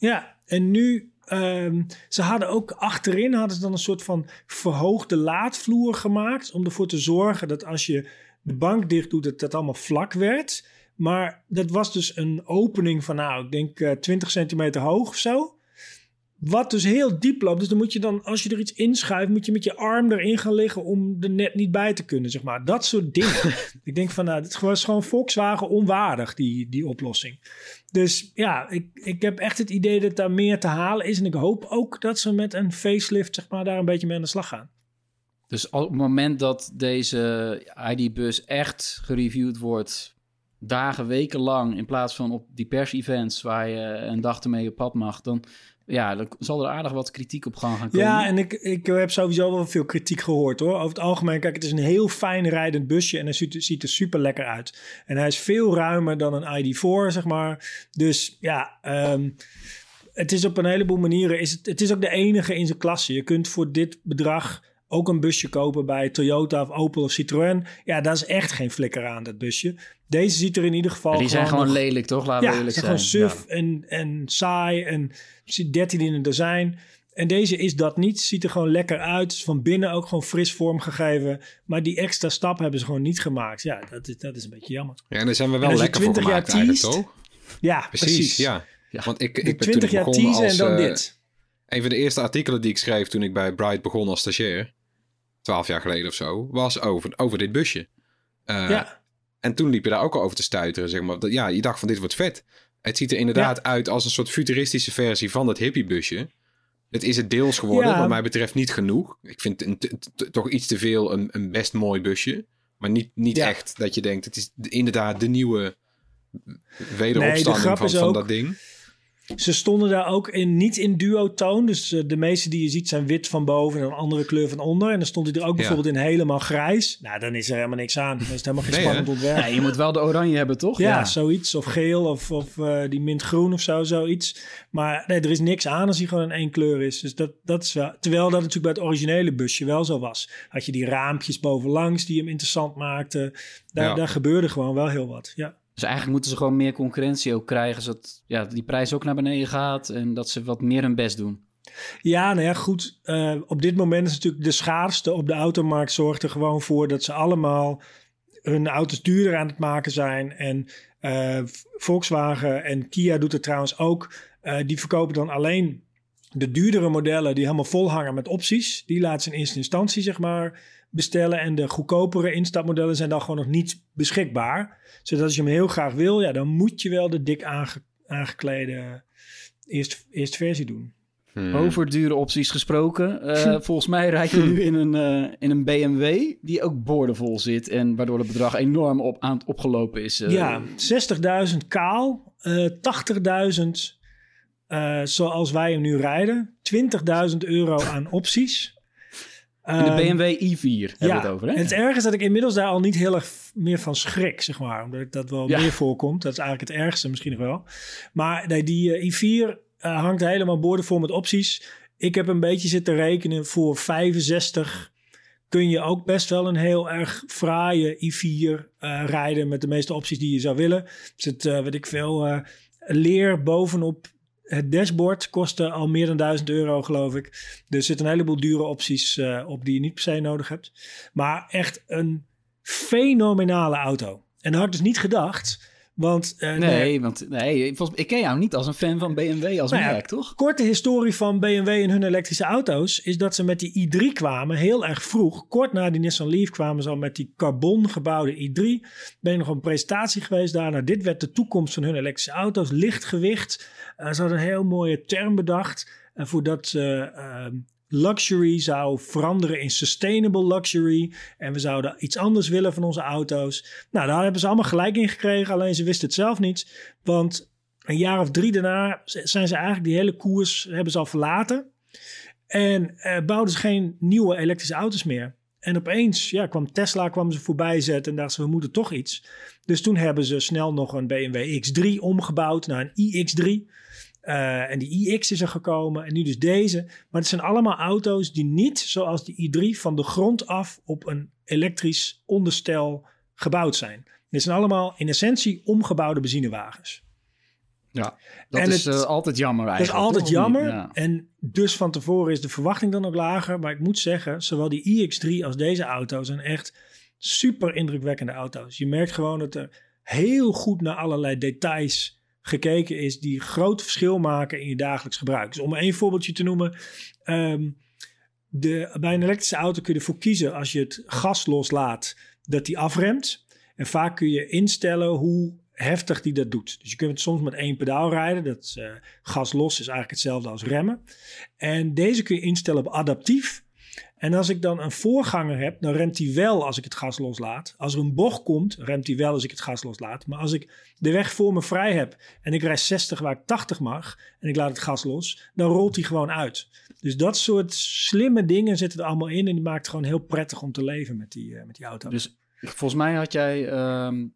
Ja, en nu, ehm, ze hadden ook achterin hadden ze dan een soort van verhoogde laadvloer gemaakt. Om ervoor te zorgen dat als je de bank dicht doet, dat dat allemaal vlak werd. Maar dat was dus een opening van, nou, ik denk eh 20 centimeter hoog of zo. Wat dus heel diep loopt. Dus dan moet je dan, als je er iets inschuift, moet je met je arm erin gaan liggen om er net niet bij te kunnen, zeg maar. Dat soort dingen. ik denk van, nou, het was gewoon Volkswagen onwaardig, die, die oplossing. Dus ja, ik, ik heb echt het idee dat daar meer te halen is. En ik hoop ook dat ze met een facelift, zeg maar, daar een beetje mee aan de slag gaan. Dus op het moment dat deze ID-bus echt gereviewd wordt, dagen, weken lang, in plaats van op die pers-events waar je een dag ermee op pad mag, dan, ja, dan zal er aardig wat kritiek op gang gaan komen. Ja, en ik, ik heb sowieso wel veel kritiek gehoord hoor. Over het algemeen, kijk, het is een heel fijn rijdend busje en hij ziet, ziet er super lekker uit. En hij is veel ruimer dan een ID4, zeg maar. Dus ja, ehm, het is op een heleboel manieren, is het, het is ook de enige in zijn klasse. Je kunt voor dit bedrag ook een busje kopen bij Toyota of Opel of Citroën. Ja, daar is echt geen flikker aan, dat busje. Deze ziet er in ieder geval Ja, die zijn gewoon nog- lelijk, toch? Laten we ja, eerlijk het zijn. is gewoon suf en, en saai en zit 13 in een dozijn. En deze is dat niet. Ziet er gewoon lekker uit. Is van binnen ook gewoon fris vormgegeven. Maar die extra stap hebben ze gewoon niet gemaakt. Ja, dat is, dat is een beetje jammer. Ja, en daar zijn we wel lekker voor 20 jaar gemaakt eigenlijk, teased, toch? Ja, Precies, precies. ja. Ja. Want ik, ik ben toen 20 ik jaar begon teasen als, en dan eh, dit. Een van de eerste artikelen die ik schreef toen ik bij Bright begon als stagiair, twaalf jaar geleden of zo, was over, over dit busje. Eh, ja, En toen liep je daar ook al over te stuiteren, zeg maar. Dat, ja, je dacht van dit wordt vet. Het ziet er inderdaad uit als een soort futuristische versie van dat hippiebusje. Het is het deels geworden, Ja. wat mij betreft niet genoeg. Ik vind een, t- t- toch iets te veel een, een best mooi busje. Maar niet, niet Ja. echt dat je denkt, het is de- inderdaad de nieuwe Nee, de wederopstanding van, van dat ding. Ze stonden daar ook in, niet in duotoon. Dus eh, de meeste die je ziet zijn wit van boven en een andere kleur van onder. En dan stond hij er ook Ja. bijvoorbeeld in helemaal grijs. Nou, dan is er helemaal niks aan. Dan is het helemaal geen Nee, spannend ontwerp. Ja, je moet wel de oranje hebben, toch? Ja, zoiets. Of geel of, of eh, die mintgroen of zo, zoiets. Maar nee, er is niks aan als hij gewoon in één kleur is. Dus dat, dat is wel... Terwijl dat natuurlijk bij het originele busje wel zo was. Had je die raampjes bovenlangs die hem interessant maakten. Daar, Ja. daar gebeurde gewoon wel heel wat, ja. Dus eigenlijk moeten ze gewoon meer concurrentie ook krijgen, zodat ja, die prijs ook naar beneden gaat en dat ze wat meer hun best doen. Ja, nou ja, goed. Eh, op dit moment is natuurlijk de schaarste op de automarkt zorgt er gewoon voor dat ze allemaal hun auto's duurder aan het maken zijn. En eh, Volkswagen en Kia doet het trouwens ook. Eh, die verkopen dan alleen de duurdere modellen die helemaal vol hangen met opties. Die laten ze in eerste instantie zeg maar bestellen. En de goedkopere instapmodellen zijn dan gewoon nog niet beschikbaar. Zodat als je hem heel graag wil, ja, dan moet je wel de dik aange- aangeklede eerste, eerste versie doen. Hmm. Over dure opties gesproken. eh, volgens mij rijd je nu in een, eh, in een BMW die ook boordevol zit. En waardoor het bedrag enorm op, aan het opgelopen is. eh. Ja, 60.000 kaal, eh 80.000 eh, zoals wij hem nu rijden, 20.000 euro aan opties. In de Ehm, BMW i4 hebben we ja, het over, hè? en het ergste is dat ik inmiddels daar al niet heel erg meer van schrik, zeg maar. Omdat dat wel Ja. meer voorkomt. Dat is eigenlijk het ergste misschien nog wel. Maar nee, die eh, i4 eh, hangt helemaal boordevol met opties. Ik heb een beetje zitten rekenen voor 65 kun je ook best wel een heel erg fraaie i4 eh, rijden met de meeste opties die je zou willen. Er zit, weet ik veel, leer bovenop het dashboard kostte al meer dan 1000 euro, geloof ik. Dus er zitten een heleboel dure opties eh, op die je niet per se nodig hebt. Maar echt een fenomenale auto. En dat had ik dus niet gedacht. Want eh, Nee, want nee, volgens, ik ken jou niet als een fan van BMW als Nou ja, merk, toch? korte historie van BMW en hun elektrische auto's is dat ze met die i3 kwamen heel erg vroeg. Kort na die Nissan Leaf kwamen ze al met die carbon gebouwde i3. Ben ik nog een presentatie geweest daar. Nou, dit werd de toekomst van hun elektrische auto's. Lichtgewicht. Eh, ze hadden een heel mooie term bedacht. En voordat ze ehm, luxury zou veranderen in sustainable luxury. En we zouden iets anders willen van onze auto's. Nou, daar hebben ze allemaal gelijk in gekregen. Alleen ze wisten het zelf niet. Want een jaar of drie daarna zijn ze eigenlijk die hele koers hebben ze al verlaten. En eh, bouwden ze geen nieuwe elektrische auto's meer. En opeens ja, kwam Tesla kwam ze voorbij zetten en dachten ze, we moeten toch iets. Dus toen hebben ze snel nog een BMW X3 omgebouwd naar een iX3. Eh, en die iX is er gekomen en nu dus deze. Maar het zijn allemaal auto's die niet zoals de i3 van de grond af op een elektrisch onderstel gebouwd zijn. Dit zijn allemaal in essentie omgebouwde benzinewagens. Ja, dat En is het- eh, altijd jammer Dat is eigenlijk. altijd jammer. Ja. En dus van tevoren is de verwachting dan ook lager. Maar ik moet zeggen, zowel die iX3 als deze auto zijn echt super indrukwekkende auto's. Je merkt gewoon dat er heel goed naar allerlei details gekeken is die groot verschil maken in je dagelijks gebruik. Dus om één voorbeeldje te noemen. ehm, de, bij een elektrische auto kun je ervoor kiezen als je het gas loslaat dat die afremt. En vaak kun je instellen hoe heftig die dat doet. Dus je kunt soms met één pedaal rijden. Dat eh, gas los is eigenlijk hetzelfde als remmen. En deze kun je instellen op adaptief. En als ik dan een voorganger heb, dan remt hij wel als ik het gas loslaat. Als er een bocht komt, remt hij wel als ik het gas loslaat. Maar als ik de weg voor me vrij heb en ik rijd 60 waar ik 80 mag en ik laat het gas los, dan rolt hij gewoon uit. Dus dat soort slimme dingen zitten er allemaal in en die maakt het gewoon heel prettig om te leven met die, eh, met die auto. Dus volgens mij had jij ehm,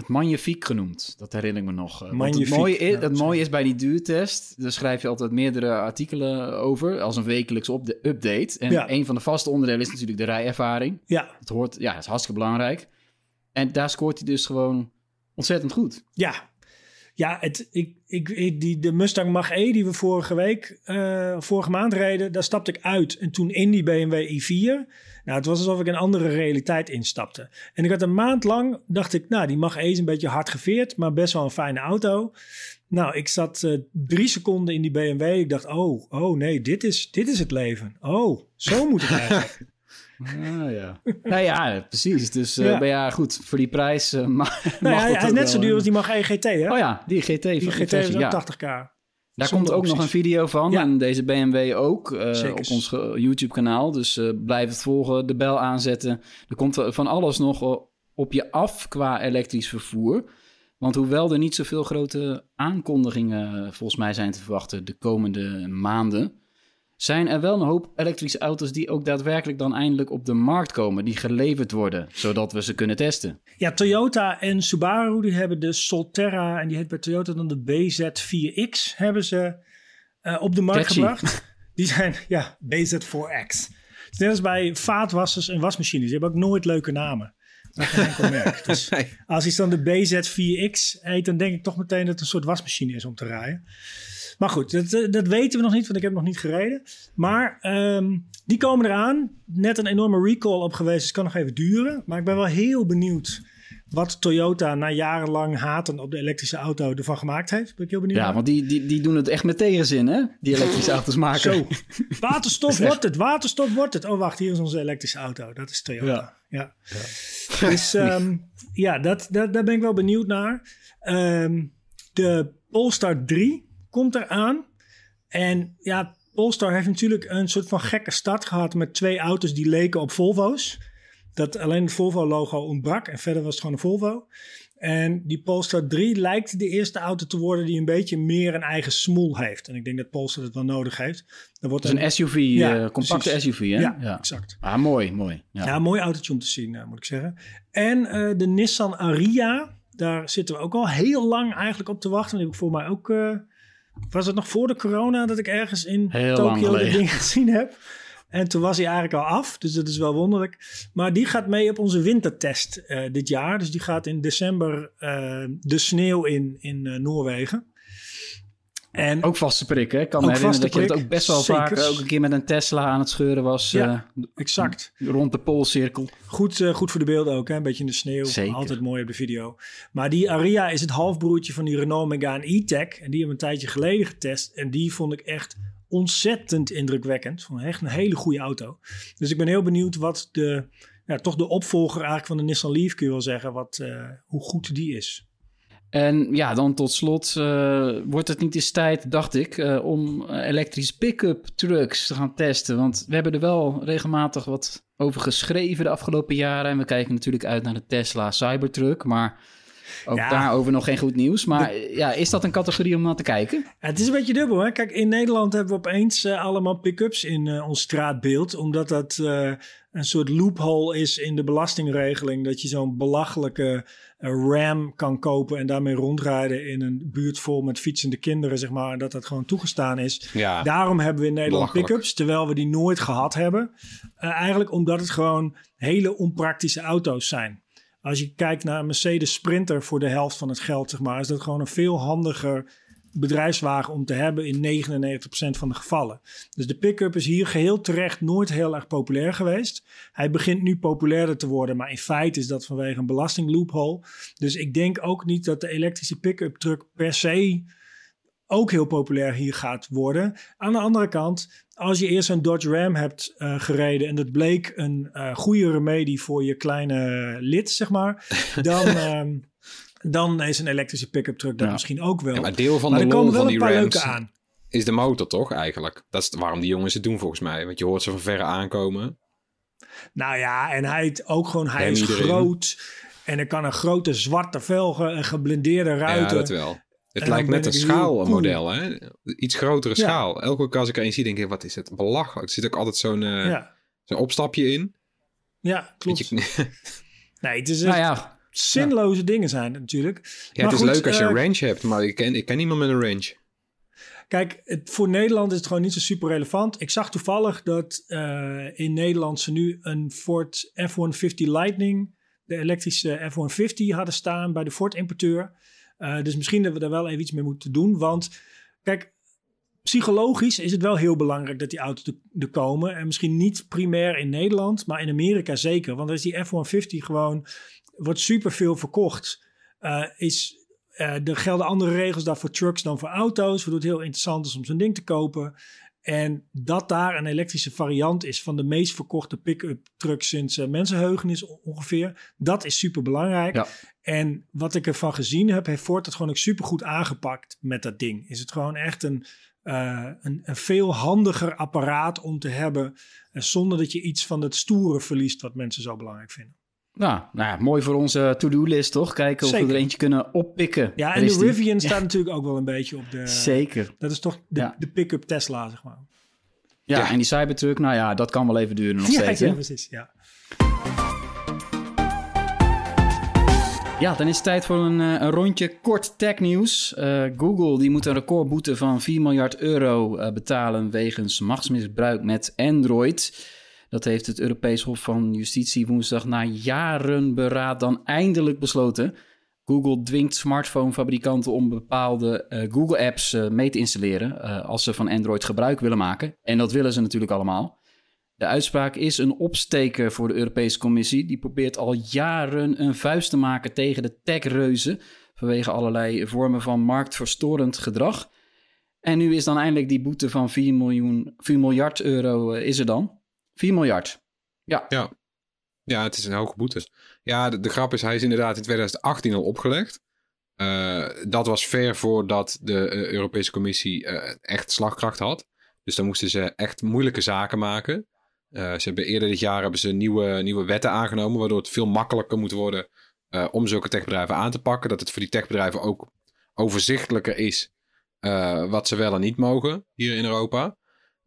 het magnifiek genoemd. Dat herinner ik me nog. Eh, want Magnifiek, het mooie, is, ja, het mooie is bij die duurtest, daar schrijf je altijd meerdere artikelen over, als een wekelijks op de update. En Ja. een van de vaste onderdelen is natuurlijk de rijervaring. ja, Het hoort, ja, het is hartstikke belangrijk. En daar scoort hij dus gewoon ontzettend goed. Ja, ja ik, ik- die, de Mustang Mach-E die we vorige week, eh, vorige maand reden, daar stapte ik uit. En toen in die BMW i4, nou het was alsof ik een andere realiteit instapte. En ik had een maand lang, dacht ik, nou die Mach-E is een beetje hard geveerd, maar best wel een fijne auto. Nou, ik zat eh, drie seconden in die BMW. Ik dacht, oh, oh nee, dit is, dit is het leven. Oh, zo moet het eigenlijk. Ah, ja. nou ja, precies. Dus eh Ja. maar ja, goed, voor die prijs mag, nou, mag ja, hij, is net zo duur als die Mach-E GT, hè? Oh ja, die GT. die van- GT is versie, ook ja. 80k. Daar Zonder komt ook nog een video van. Ja. En deze BMW ook. eh, op ons YouTube-kanaal. Dus blijf het volgen. De bel aanzetten. Er komt van alles nog op je af qua elektrisch vervoer. Want hoewel er niet zoveel grote aankondigingen volgens mij zijn te verwachten de komende maanden. Zijn er wel een hoop elektrische auto's die ook daadwerkelijk dan eindelijk op de markt komen. Die geleverd worden, zodat we ze kunnen testen. Ja, Toyota en Subaru die hebben de Solterra en die heet bij Toyota dan de BZ4X hebben ze eh, op de markt Catchy. gebracht. Die zijn, ja, BZ4X. Het is net als bij vaatwassers en wasmachines. Die hebben ook nooit leuke namen. Merk. Dus als iets dan de BZ4X heet, dan denk ik toch meteen dat het een soort wasmachine is om te rijden. Maar goed, dat, eh, dat weten we nog niet, want ik heb nog niet gereden. Maar ehm, die komen eraan. Net een enorme recall op geweest, dus het kan nog even duren. Maar ik ben wel heel benieuwd wat Toyota na jarenlang haten op de elektrische auto ervan gemaakt heeft. Ben ik heel benieuwd. Ja, naar. want die, die, die doen het echt met tegenzin, hè? Die elektrische auto's maken. Zo, waterstof wordt het, waterstof wordt het. Oh wacht, hier is onze elektrische auto. Dat is Toyota. Ja. Dus ehm, ja, dat, dat, daar ben ik wel benieuwd naar. Ehm, de Polestar 3 komt eraan. En ja, Polestar heeft natuurlijk een soort van gekke start gehad met twee auto's die leken op Volvo's. Dat alleen het Volvo-logo ontbrak en verder was het gewoon een Volvo. En die Polestar 3 lijkt de eerste auto te worden die een beetje meer een eigen smoel heeft. En ik denk dat Polestar het wel nodig heeft. Dan wordt Dat is een SUV, Ja, eh, compacte precies. SUV, hè? Ja, exact. Ah, mooi, mooi. Ja. Ja, een mooi autootje om te zien, eh, moet ik zeggen. En eh, de Nissan Ariya, daar zitten we ook al heel lang eigenlijk op te wachten. Die heb ik voor mij ook... was het nog voor de corona dat ik ergens in Tokio dat geleden. ding gezien heb? En toen was hij eigenlijk al af, dus dat is wel wonderlijk. Maar die gaat mee op onze wintertest eh, dit jaar. Dus die gaat in december eh, de sneeuw in, in eh, Noorwegen. En Ook vaste prik, hè? Ik kan me herinneren dat je het prik, ook best wel vaak eh, ook een keer met een Tesla aan het scheuren was. Ja. eh, exact. rond de Poolcirkel. Goed, eh, goed voor de beelden ook, hè? een beetje in de sneeuw. Zeker. Altijd mooi op de video. Maar die Aria is het halfbroertje van die Renault Megane E-Tech. En die hebben we een tijdje geleden getest. En die vond ik echt ontzettend indrukwekkend. Vond echt een hele goede auto. Dus ik ben heel benieuwd wat de, ja, toch de opvolger eigenlijk van de Nissan Leaf kun je wel zeggen. Wat, hoe goed die is. En ja, dan tot slot eh, wordt het niet eens tijd, dacht ik, eh, om eh, elektrische pick-up trucks te gaan testen. Want we hebben er wel regelmatig wat over geschreven de afgelopen jaren. En we kijken natuurlijk uit naar de Tesla Cybertruck. Maar Ook Ja. daarover nog geen goed nieuws. Maar ja, is dat een categorie om naar te kijken? Het is een beetje dubbel. Hè? Kijk, in Nederland hebben we opeens eh, allemaal pick-ups in eh, ons straatbeeld. Omdat dat eh, een soort loophole is in de belastingregeling. Dat je zo'n belachelijke ram kan kopen en daarmee rondrijden in een buurt vol met fietsende kinderen, zeg maar. En dat dat gewoon toegestaan is. Ja, Daarom hebben we in Nederland pick-ups, terwijl we die nooit gehad hebben. Eh, eigenlijk omdat het gewoon hele onpraktische auto's zijn. Als je kijkt naar een Mercedes Sprinter voor de helft van het geld, zeg maar, is dat gewoon een veel handiger bedrijfswagen om te hebben in 99% van de gevallen. Dus de pick-up is hier geheel terecht nooit heel erg populair geweest. Hij begint nu populairder te worden, maar in feite is dat vanwege een belastingloophole. Dus ik denk ook niet dat de elektrische pick-up truck per se ook heel populair hier gaat worden. Aan de andere kant, als je eerst een Dodge Ram hebt eh, gereden en dat bleek een eh, goede remedie voor je kleine lid, zeg maar, dan, ehm, dan is een elektrische pick-up truck Ja. misschien ook wel. Ja, maar deel van maar de er lol komen wel van een die paar leuke aan. is de motor toch eigenlijk? Dat is waarom die jongens het doen volgens mij. Want je hoort ze van verre aankomen. Nou ja, en hij ook gewoon, hij is iedereen. groot. En er kan een grote zwarte velgen, een geblindeerde Ja, ruiten. dat wel. Het En lijkt net een schaalmodel, hè? Iets grotere Ja. schaal. Elke keer als ik er een zie, denk ik, wat is het belachelijk. Er zit ook altijd zo'n eh, ja. zo'n opstapje in. ja, klopt. Je- Nee, het is Nou ja, zinloze dingen zijn het natuurlijk. ja, Maar het is goed, leuk als je eh, een range hebt, maar ik ken, ik ken niemand met een range. Kijk, het, voor Nederland is het gewoon niet zo super relevant. Ik zag toevallig dat eh, in Nederland ze nu een Ford F-150 Lightning, de elektrische F-150, hadden staan bij de Ford-importeur. Eh, dus misschien dat we daar wel even iets mee moeten doen. Want kijk, psychologisch is het wel heel belangrijk dat die auto's er- komen. En misschien niet primair in Nederland, maar in Amerika zeker. Want als die F-150 gewoon wordt superveel verkocht, eh, is eh, er gelden andere regels daar voor trucks dan voor auto's. Waardoor het heel interessant is om zo'n ding te kopen. En dat daar een elektrische variant is van de meest verkochte pick-up truck sinds uh, mensenheugenis ongeveer. Dat is super belangrijk. Ja. En wat ik ervan gezien heb, heeft Ford het gewoon ook super goed aangepakt met dat ding. Is het gewoon echt een, uh, een, een veel handiger apparaat om te hebben. Uh, zonder dat je iets van het stoere verliest wat mensen zo belangrijk vinden. Nou, nou ja, mooi voor onze to-do-list, toch? Kijken of Zeker. we er eentje kunnen oppikken. Ja, en de die. Rivian staat natuurlijk ook wel een beetje op de... Zeker. Dat is toch de, Ja. de pick-up Tesla, zeg maar. Ja, Ja. en die Cybertruck, nou ja, dat kan wel even duren nog steeds. ja, precies. Ja. Ja, dan is het tijd voor een, eh, een rondje kort technieuws. Eh Google die moet een recordboete van 4 miljard euro eh, betalen wegens machtsmisbruik met Android. Dat heeft het Europees Hof van Justitie woensdag na jaren beraad dan eindelijk besloten. Google dwingt smartphonefabrikanten om bepaalde eh, Google-apps eh, mee te installeren eh, als ze van Android gebruik willen maken. En dat willen ze natuurlijk allemaal. De uitspraak is een opsteker voor de Europese Commissie. Die probeert al jaren een vuist te maken tegen de techreuzen vanwege allerlei vormen van marktverstorend gedrag. En nu is dan eindelijk die boete van 4, miljoen, 4 miljard euro is er dan. 4 miljard. Ja, Ja. ja, het is een hoge boete. Ja, de, grap is, hij is inderdaad in 2018 al opgelegd. Eh, dat was ver voordat de eh, Europese Commissie eh, echt slagkracht had. Dus dan moesten ze echt moeilijke zaken maken. Ze hebben eerder dit jaar hebben ze nieuwe, nieuwe wetten aangenomen, waardoor het veel makkelijker moet worden om zulke techbedrijven aan te pakken. Dat het voor die techbedrijven ook overzichtelijker is wat ze wel en niet mogen hier in Europa.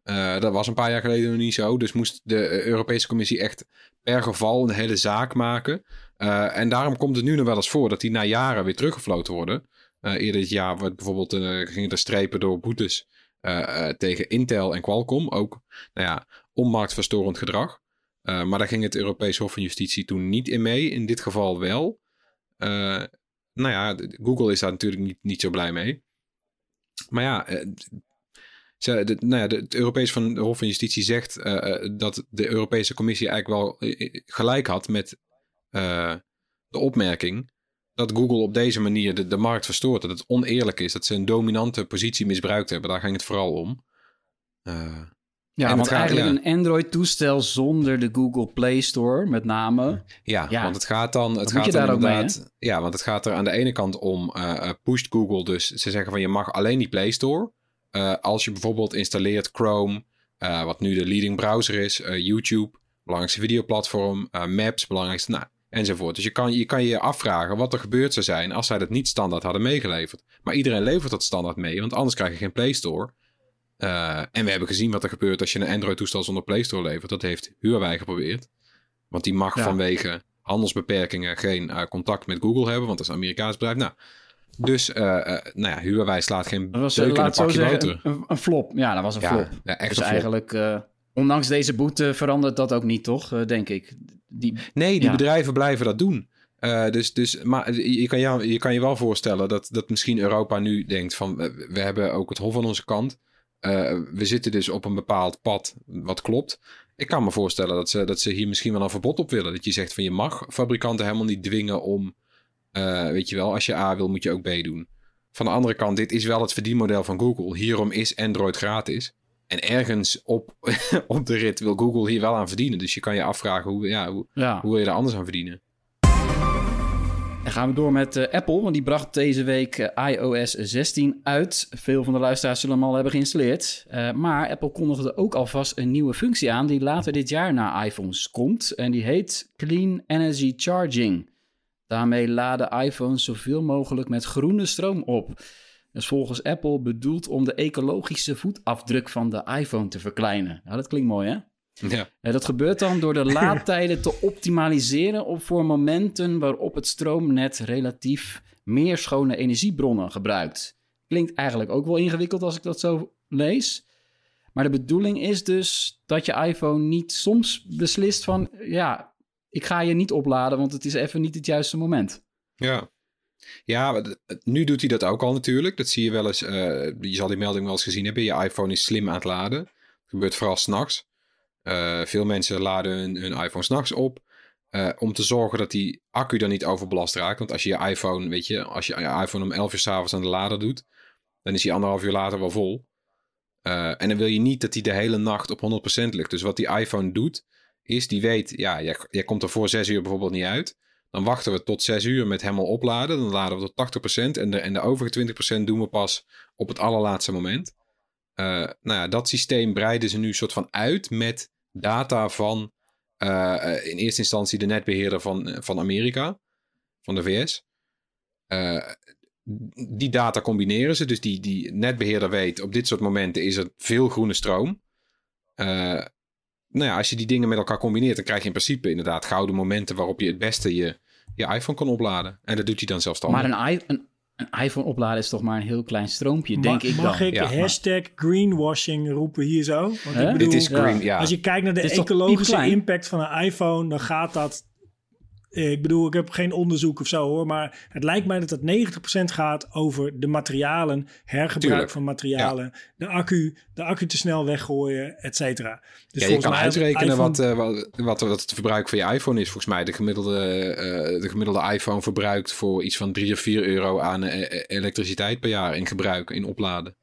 Eh, dat was een paar jaar geleden nog niet zo. Dus moest de eh, Europese Commissie echt per geval een hele zaak maken. Eh, en daarom komt het nu nog wel eens voor dat die na jaren weer teruggefloten worden. Eh, eerder dit jaar werd bijvoorbeeld, gingen er strepen door boetes tegen Intel en Qualcomm. Ook nou ja, onmarktverstorend gedrag. Maar daar ging het Europees Hof van Justitie toen niet in mee. In dit geval wel. Nou ja, Google is daar natuurlijk niet, niet zo blij mee. Maar ja, ze, de, nou ja de, het Europees van, de Hof van Justitie zegt eh, eh, dat de Europese Commissie eigenlijk wel eh, gelijk had met de opmerking dat Google op deze manier de, de markt verstoort. Dat het oneerlijk is, dat ze een dominante positie misbruikt hebben. Daar ging het vooral om. Eh, ja En want gaat- eigenlijk ja. een Android-toestel zonder de Google Play Store met name. Ja, Ja. want het gaat dan. Het gaat dan mee, ja, want het gaat er aan de ene kant om. eh, pusht Google dus. Ze zeggen van je mag alleen die Play Store. Eh, als je bijvoorbeeld installeert Chrome, eh, wat nu de leading browser is, eh, YouTube, belangrijkste videoplatform, Maps, belangrijkste. Nou, enzovoort. Dus je kan, je kan je afvragen wat er gebeurd zou zijn als zij dat niet standaard hadden meegeleverd. Maar iedereen levert dat standaard mee, want anders krijg je geen Play Store. Uh, en we hebben gezien wat er gebeurt als je een Android-toestel zonder Play Store levert. Dat heeft Huawei geprobeerd. Want die mag Ja. vanwege handelsbeperkingen geen uh, contact met Google hebben, want dat is een Amerikaans bedrijf. Nou, dus uh, nou ja, Huawei slaat geen was, deuk in een zo pakje boter. een, een flop. Ja, dat was een Ja, flop. ja, echt dus een flop. eigenlijk, eh, ondanks deze boete, verandert dat ook niet, toch? Eh, denk ik. Die, Nee, die Ja. bedrijven blijven dat doen. Dus, dus, maar je kan, jou, je kan je wel voorstellen dat, dat misschien Europa nu denkt van... we hebben ook het hof aan onze kant. We zitten dus op een bepaald pad wat klopt. Ik kan me voorstellen dat ze, dat ze hier misschien wel een verbod op willen. Dat je zegt van je mag fabrikanten helemaal niet dwingen om... Uh, weet je wel, als je A wil moet je ook B doen. Van de andere kant, dit is wel het verdienmodel van Google. Hierom is Android gratis. En ergens op, op de rit wil Google hier wel aan verdienen. Dus je kan je afvragen hoe, ja, hoe, ja. hoe wil je daar anders aan verdienen? Dan gaan we door met uh, Apple, want die bracht deze week uh, iOS 16 uit. Veel van de luisteraars zullen hem al hebben geïnstalleerd. Uh, maar Apple kondigde ook alvast een nieuwe functie aan die later dit jaar naar iPhones komt. En die heet Clean Energy Charging. Daarmee laden iPhones zoveel mogelijk met groene stroom op. Dat is volgens Apple bedoeld om de ecologische voetafdruk van de iPhone te verkleinen. Nou, dat klinkt mooi, hè? Ja. Uh, dat gebeurt dan door de laadtijden te optimaliseren op voor momenten waarop het stroomnet relatief meer schone energiebronnen gebruikt. Klinkt eigenlijk ook wel ingewikkeld als ik dat zo lees. Maar de bedoeling is dus dat je iPhone niet soms beslist van ja, ik ga je niet opladen, want het is even niet het juiste moment. Ja. Ja, nu doet hij dat ook al natuurlijk. Dat zie je wel eens. Uh, je zal die melding wel eens gezien hebben. Je iPhone is slim aan het laden. Dat gebeurt vooral s'nachts. Uh, veel mensen laden hun, hun iPhone s'nachts op. Uh, om te zorgen dat die accu dan niet overbelast raakt. Want als je je iPhone, weet je, als je je iPhone om 11 uur s'avonds aan de lader doet. Dan is hij anderhalf uur later wel vol. En dan wil je niet dat hij de hele nacht op 100% ligt. Dus wat die iPhone doet, is die weet, ja, jij, komt er voor 6 uur bijvoorbeeld niet uit. Dan wachten we tot 6 uur met hem al opladen. Dan laden we tot 80%. En de, en de overige 20% doen we pas op het allerlaatste moment. Uh, nou ja, dat systeem breiden ze nu soort van uit met data van uh, in eerste instantie de netbeheerder van, van Amerika, van de VS. Die data combineren ze. Dus die, die netbeheerder weet op dit soort momenten is er veel groene stroom. Uh, nou ja, als je die dingen met elkaar combineert, dan krijg je in principe inderdaad gouden momenten waarop je het beste je, je iPhone kan opladen. En dat doet hij dan zelfstandig. Maar een, een, een iPhone opladen is toch maar een heel klein stroompje, denk mag, ik dan. Mag ik Ja, hashtag greenwashing roepen hier zo? Want ik bedoel, Dit is green, ja. Als je kijkt naar de ecologische impact van een iPhone, dan gaat dat. Ik bedoel, ik heb geen onderzoek of zo hoor, maar het lijkt mij dat dat 90% gaat over de materialen, hergebruik Tuurlijk, van materialen, de accu, de accu te snel weggooien, et cetera. Dus ja, je kan uitrekenen iPhone- wat, eh, wat, wat, wat het verbruik van je iPhone is. Volgens mij de gemiddelde, eh, de gemiddelde iPhone verbruikt voor iets van 3 of 4 euro aan eh, elektriciteit per jaar in gebruik, in opladen.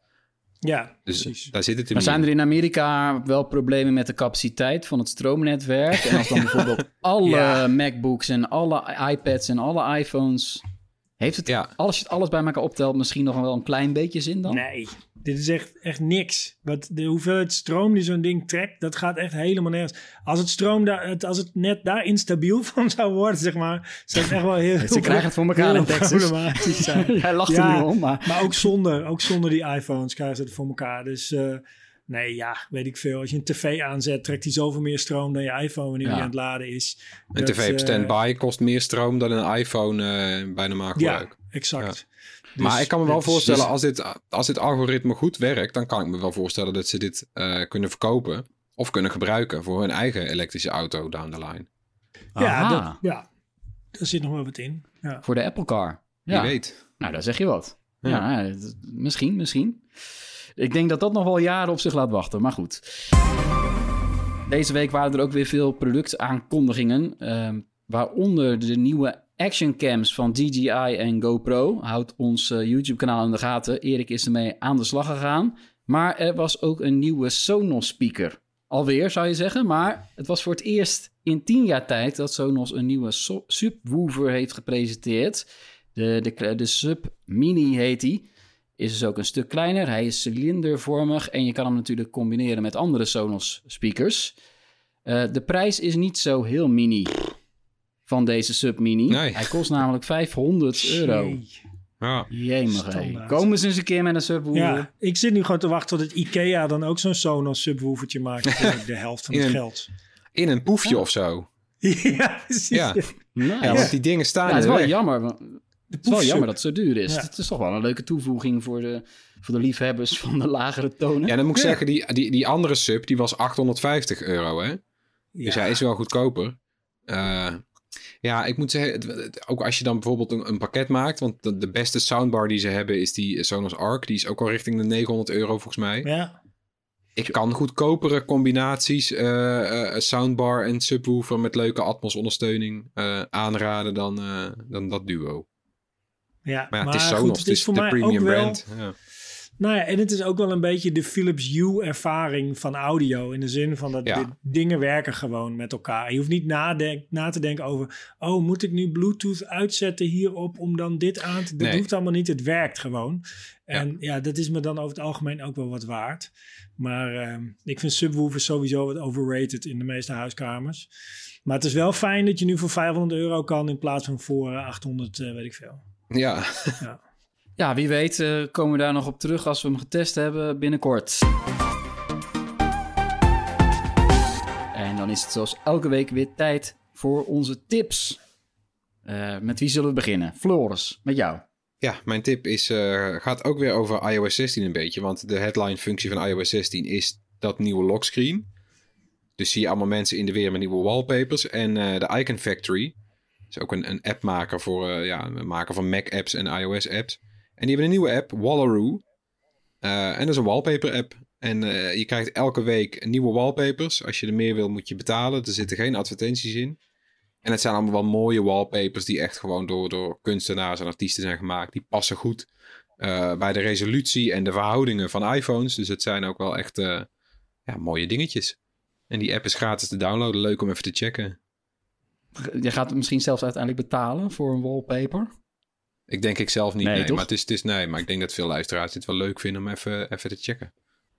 Ja, Dus precies. daar zit het in. Maar zijn er in Amerika wel problemen met de capaciteit van het stroomnetwerk? En als dan bijvoorbeeld alle Ja. MacBooks en alle iPads en alle iPhones... Heeft het, Ja. als je het alles bij elkaar optelt, misschien nog wel een klein beetje zin dan? Nee, dit is echt, echt niks. Wat, de hoeveelheid stroom die zo'n ding trekt, dat gaat echt helemaal nergens. Als het stroom daar, het, als het net daar instabiel van zou worden, zeg maar, zou het echt wel heel, Ze krijgen het voor elkaar in Texas. problematisch zijn. Jij lacht Ja. er nu om, maar... Maar ook zonder, ook zonder die iPhones krijgen ze het voor elkaar. Dus eh, nee, ja, weet ik veel. Als je een tv aanzet, trekt hij zoveel meer stroom dan je iPhone wanneer Ja. hij aan het laden is. Een Dat, tv op eh, standby kost meer stroom dan een iPhone eh, bij normaal gebruik. Ja, exact. Dus maar ik kan me wel voorstellen, dus- als, dit, als dit algoritme goed werkt, dan kan ik me wel voorstellen dat ze dit eh, kunnen verkopen of kunnen gebruiken voor hun eigen elektrische auto down the line. ja, dat, ja, daar zit nog wel wat in. Ja. voor de Apple Car. Wie Ja. weet. Nou, daar zeg je wat. Ja, misschien, misschien. Ik denk dat dat nog wel jaren op zich laat wachten, maar goed. Deze week waren er ook weer veel productaankondigingen, ehm, waaronder de nieuwe actioncams van DJI en GoPro. Houd ons eh, YouTube-kanaal in de gaten. Erik is ermee aan de slag gegaan. Maar er was ook een nieuwe Sonos speaker. Alweer, zou je zeggen. Maar het was voor het eerst in tien jaar tijd dat Sonos een nieuwe subwoofer heeft gepresenteerd. De, de, de Sub Mini heet die. Is dus ook een stuk kleiner. Hij is cilindervormig en je kan hem natuurlijk combineren met andere Sonos speakers. Eh, de prijs is niet zo heel mini. van deze Submini. Nee. Hij kost namelijk 500 euro. Jee. Ja. Jemig. Komen ze eens een keer met een subwoofer? Ja, ik zit nu gewoon te wachten tot het IKEA dan ook zo'n Sonos subwoofertje maakt voor de helft van het In een- geld. In een poefje of zo. ja, precies. Ja. Nice. Ja, want die dingen staan Ja, het is wel weg. jammer. want- Het is wel jammer dat het zo duur is. Ja. Het is toch wel een leuke toevoeging voor de, voor de liefhebbers van de lagere tonen. Ja, dan moet ik Ja. zeggen, die, die, die andere sub, die was 850 euro, hè? Dus hij is wel goedkoper. Eh, ja, ik moet zeggen, ook als je dan bijvoorbeeld een, een pakket maakt, want de, de beste soundbar die ze hebben is die Sonos Arc. Die is ook al richting de 900 euro volgens mij. Ja. Ik kan goedkopere combinaties, eh, eh, soundbar en subwoofer met leuke Atmos ondersteuning eh, aanraden dan, eh, dan dat duo. Ja, Maar ja, het is Sonos, goed, het is voor de mij premium ook wel, brand. Ja. Nou ja, en het is ook wel een beetje de Philips Hue ervaring van audio. In de zin van dat Ja. dingen werken gewoon met elkaar. Je hoeft niet nadenk, na te denken over... oh, moet ik nu Bluetooth uitzetten hierop om dan dit aan te... Dat Nee. hoeft allemaal niet, het werkt gewoon. En ja. dat is me dan over het algemeen ook wel wat waard. Maar ehm, ik vind subwoofers sowieso wat overrated in de meeste huiskamers. Maar het is wel fijn dat je nu voor 500 euro kan... in plaats van voor eh, 800, eh, weet ik veel. Ja. Ja, wie weet eh, komen we daar nog op terug als we hem getest hebben binnenkort. En dan is het zoals elke week weer tijd voor onze tips. Eh, met wie zullen we beginnen? Floris, met jou. Ja, mijn tip is, eh, gaat ook weer over iOS 16 een beetje. Want de headline functie van iOS 16 is dat nieuwe lockscreen. Dus zie je allemaal mensen in de weer met nieuwe wallpapers. En de Icon Factory is ook een, een appmaker voor eh, ja, een maker van Mac apps en iOS apps. En die hebben een nieuwe app, Wallaroo. Eh, en dat is een wallpaper app. En eh, je krijgt elke week nieuwe wallpapers. Als je er meer wil, moet je betalen. Er zitten geen advertenties in. En het zijn allemaal wel mooie wallpapers die echt gewoon door, door kunstenaars en artiesten zijn gemaakt. Die passen goed bij de resolutie en de verhoudingen van iPhones. Dus het zijn ook wel echt ja, mooie dingetjes. En die app is gratis te downloaden. Leuk om even te checken. Je gaat het misschien zelfs uiteindelijk betalen voor een wallpaper. Ik denk ik zelf niet, Nee, maar, het is, het is, nee, maar ik denk dat veel luisteraars dit wel leuk vinden om even, even te checken.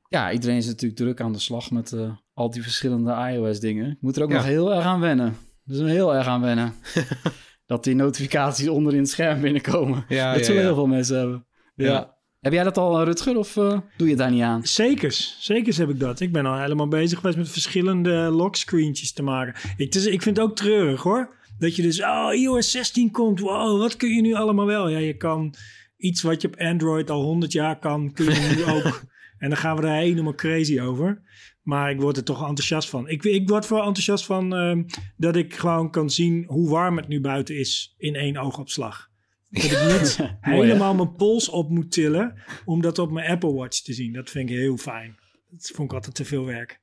Ja, iedereen is natuurlijk druk aan de slag met eh, al die verschillende iOS-dingen. Ik moet er ook Ja. nog heel erg aan wennen. Dus heel erg aan wennen. dat die notificaties onder in het scherm binnenkomen. Ja, dat ja, zullen ja. heel veel mensen hebben. Ja. Heb jij dat al, eh, Rutger, of eh, doe je daar niet aan? Zekers, zekers heb ik dat. Ik ben al helemaal bezig geweest met verschillende lockscreentjes te maken. Ik, ik vind het ook treurig hoor. Dat je dus, oh, iOS 16 komt. Wow, wat kun je nu allemaal wel? Ja, je kan iets wat je op Android al 100 jaar kan, kun je nu ook. En dan gaan we er helemaal crazy over. Maar ik word er toch enthousiast van. Ik, ik word vooral enthousiast van ehm, dat ik gewoon kan zien hoe warm het nu buiten is in één oogopslag. Dat ik niet helemaal mijn pols op moet tillen om dat op mijn Apple Watch te zien. Dat vind ik heel fijn. Dat vond ik altijd te veel werk.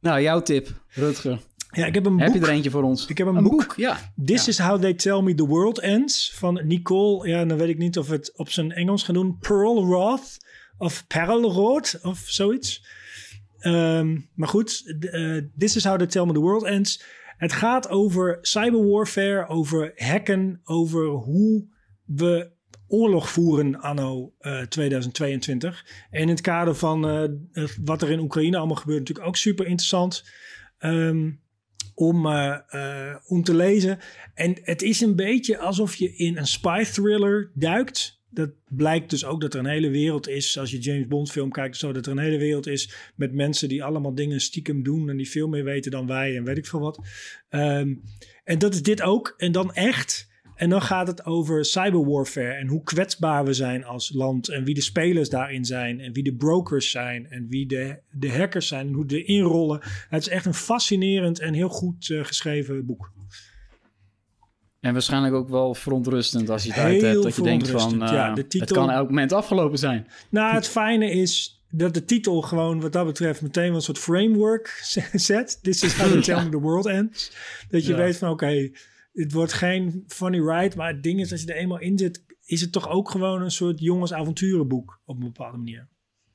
Nou, jouw tip, Rutger. Ja, ik heb een Heb boek. je er eentje voor ons? Ik heb een boek. Ja. This is How They Tell Me The World Ends van Nicole. Ja, dan weet ik niet of het op zijn Engels gaan doen. Pearl Roth of Pearl Roth of zoiets. Ehm, maar goed, eh, This is How They Tell Me The World Ends. Het gaat over cyberwarfare, over hacken, over hoe we oorlog voeren anno eh, 2022. En in het kader van eh, eh, wat er in Oekraïne allemaal gebeurt, natuurlijk ook super interessant. Ehm, om, eh, eh, om te lezen. En het is een beetje alsof je in een spy thriller duikt. Dat blijkt dus ook dat er een hele wereld is. Als je James Bond film kijkt, zo dat er een hele wereld is met mensen die allemaal dingen stiekem doen en die veel meer weten dan wij en weet ik veel wat. Ehm, en dat is dit ook. En dan echt. En dan gaat het over cyberwarfare en hoe kwetsbaar we zijn als land en wie de spelers daarin zijn en wie de brokers zijn en wie de, de hackers zijn en hoe de inrollen. Het is echt een fascinerend en heel goed eh, geschreven boek. En waarschijnlijk ook wel verontrustend als je het uit hebt. Dat je denkt van, ja. De het kan elk moment afgelopen zijn. Nou, het fijne is dat de titel gewoon wat dat betreft meteen wel een soort framework zet. This is how they tell me the world ends. Dat je Ja. weet van oké, het wordt geen funny ride, maar het ding is als je er eenmaal in zit, is het toch ook gewoon een soort jongensavonturenboek op een bepaalde manier.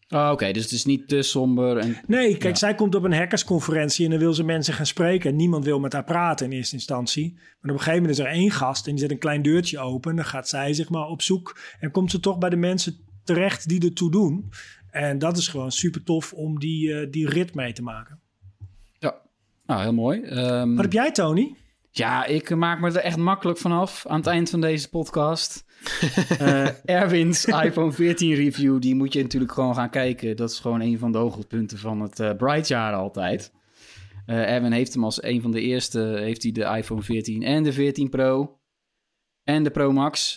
Ah, Oké, dus het is niet te somber. En... Nee, kijk, Ja. zij komt op een hackersconferentie en dan wil ze mensen gaan spreken. En niemand wil met haar praten in eerste instantie. Maar op een gegeven moment is er één gast en die zet een klein deurtje open. Dan gaat zij zeg maar op zoek en komt ze toch bij de mensen terecht die ertoe doen. En dat is gewoon super tof om die, eh, die rit mee te maken. Ja, nou heel mooi. Ehm, Wat heb jij, Tony? Ja, ik maak me er echt makkelijk vanaf aan het eind van deze podcast. Eh, Erwin's iPhone 14 review, die moet je natuurlijk gewoon gaan kijken. Dat is gewoon een van de hoogtepunten van het eh Bright-jaar altijd. Eh, Erwin heeft hem als een van de eerste, heeft hij de iPhone 14 en de 14 Pro en de Pro Max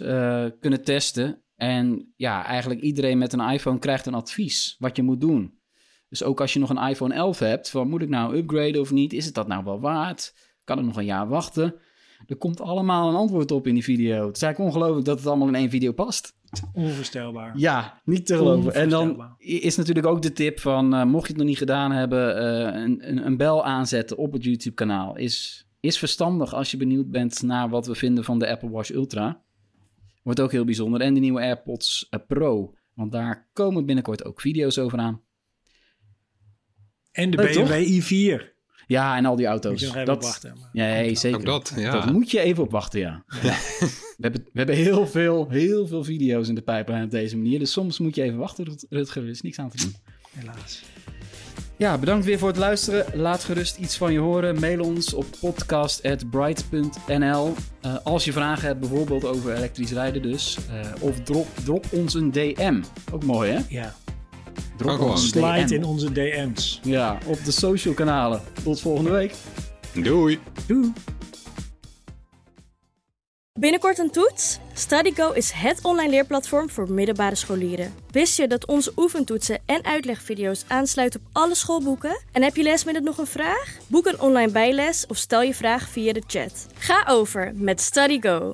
kunnen testen. En ja, eigenlijk iedereen met een iPhone krijgt een advies wat je moet doen. Dus ook als je nog een iPhone 11 hebt, van moet ik nou upgraden of niet? Is het dat nou wel waard? Kan ik nog een jaar wachten? Er komt allemaal een antwoord op in die video. Het is eigenlijk ongelooflijk dat het allemaal in één video past. Onvoorstelbaar. Ja, niet te geloven. En dan is natuurlijk ook de tip van, eh, mocht je het nog niet gedaan hebben, eh, een, een, een bel aanzetten op het YouTube-kanaal. Is, is verstandig als je benieuwd bent naar wat we vinden van de Apple Watch Ultra. Wordt ook heel bijzonder. En de nieuwe AirPods eh, Pro. Want daar komen binnenkort ook video's over aan. En de? BMW i4. Ja, en al die Moet auto's. je nog even dat, op wachten. maar- Ja, nee, zeker. Ook dat, ja. Dat moet je even op wachten, ja. ja. We, hebben, we hebben heel veel, heel veel video's in de pijplijn op deze manier. Dus soms moet je even wachten, Rut- Rutger. Er is niks aan te doen. Helaas. Ja, bedankt weer voor het luisteren. Laat gerust iets van je horen. Mail ons op podcast.bright.nl Eh, Als je vragen hebt, bijvoorbeeld over elektrisch rijden dus. eh, of drop, drop ons een DM. Ook mooi, hè? Ja. Drop ons Slide DM. in onze DM's. Ja, op de social kanalen. Tot volgende week. Doei. Doei. Binnenkort een toets? StudyGo is het online leerplatform voor middelbare scholieren. Wist je dat onze oefentoetsen en uitlegvideo's aansluiten op alle schoolboeken? En heb je lesmiddel nog een vraag? Boek een online bijles of stel je vraag via de chat. Ga over met StudyGo.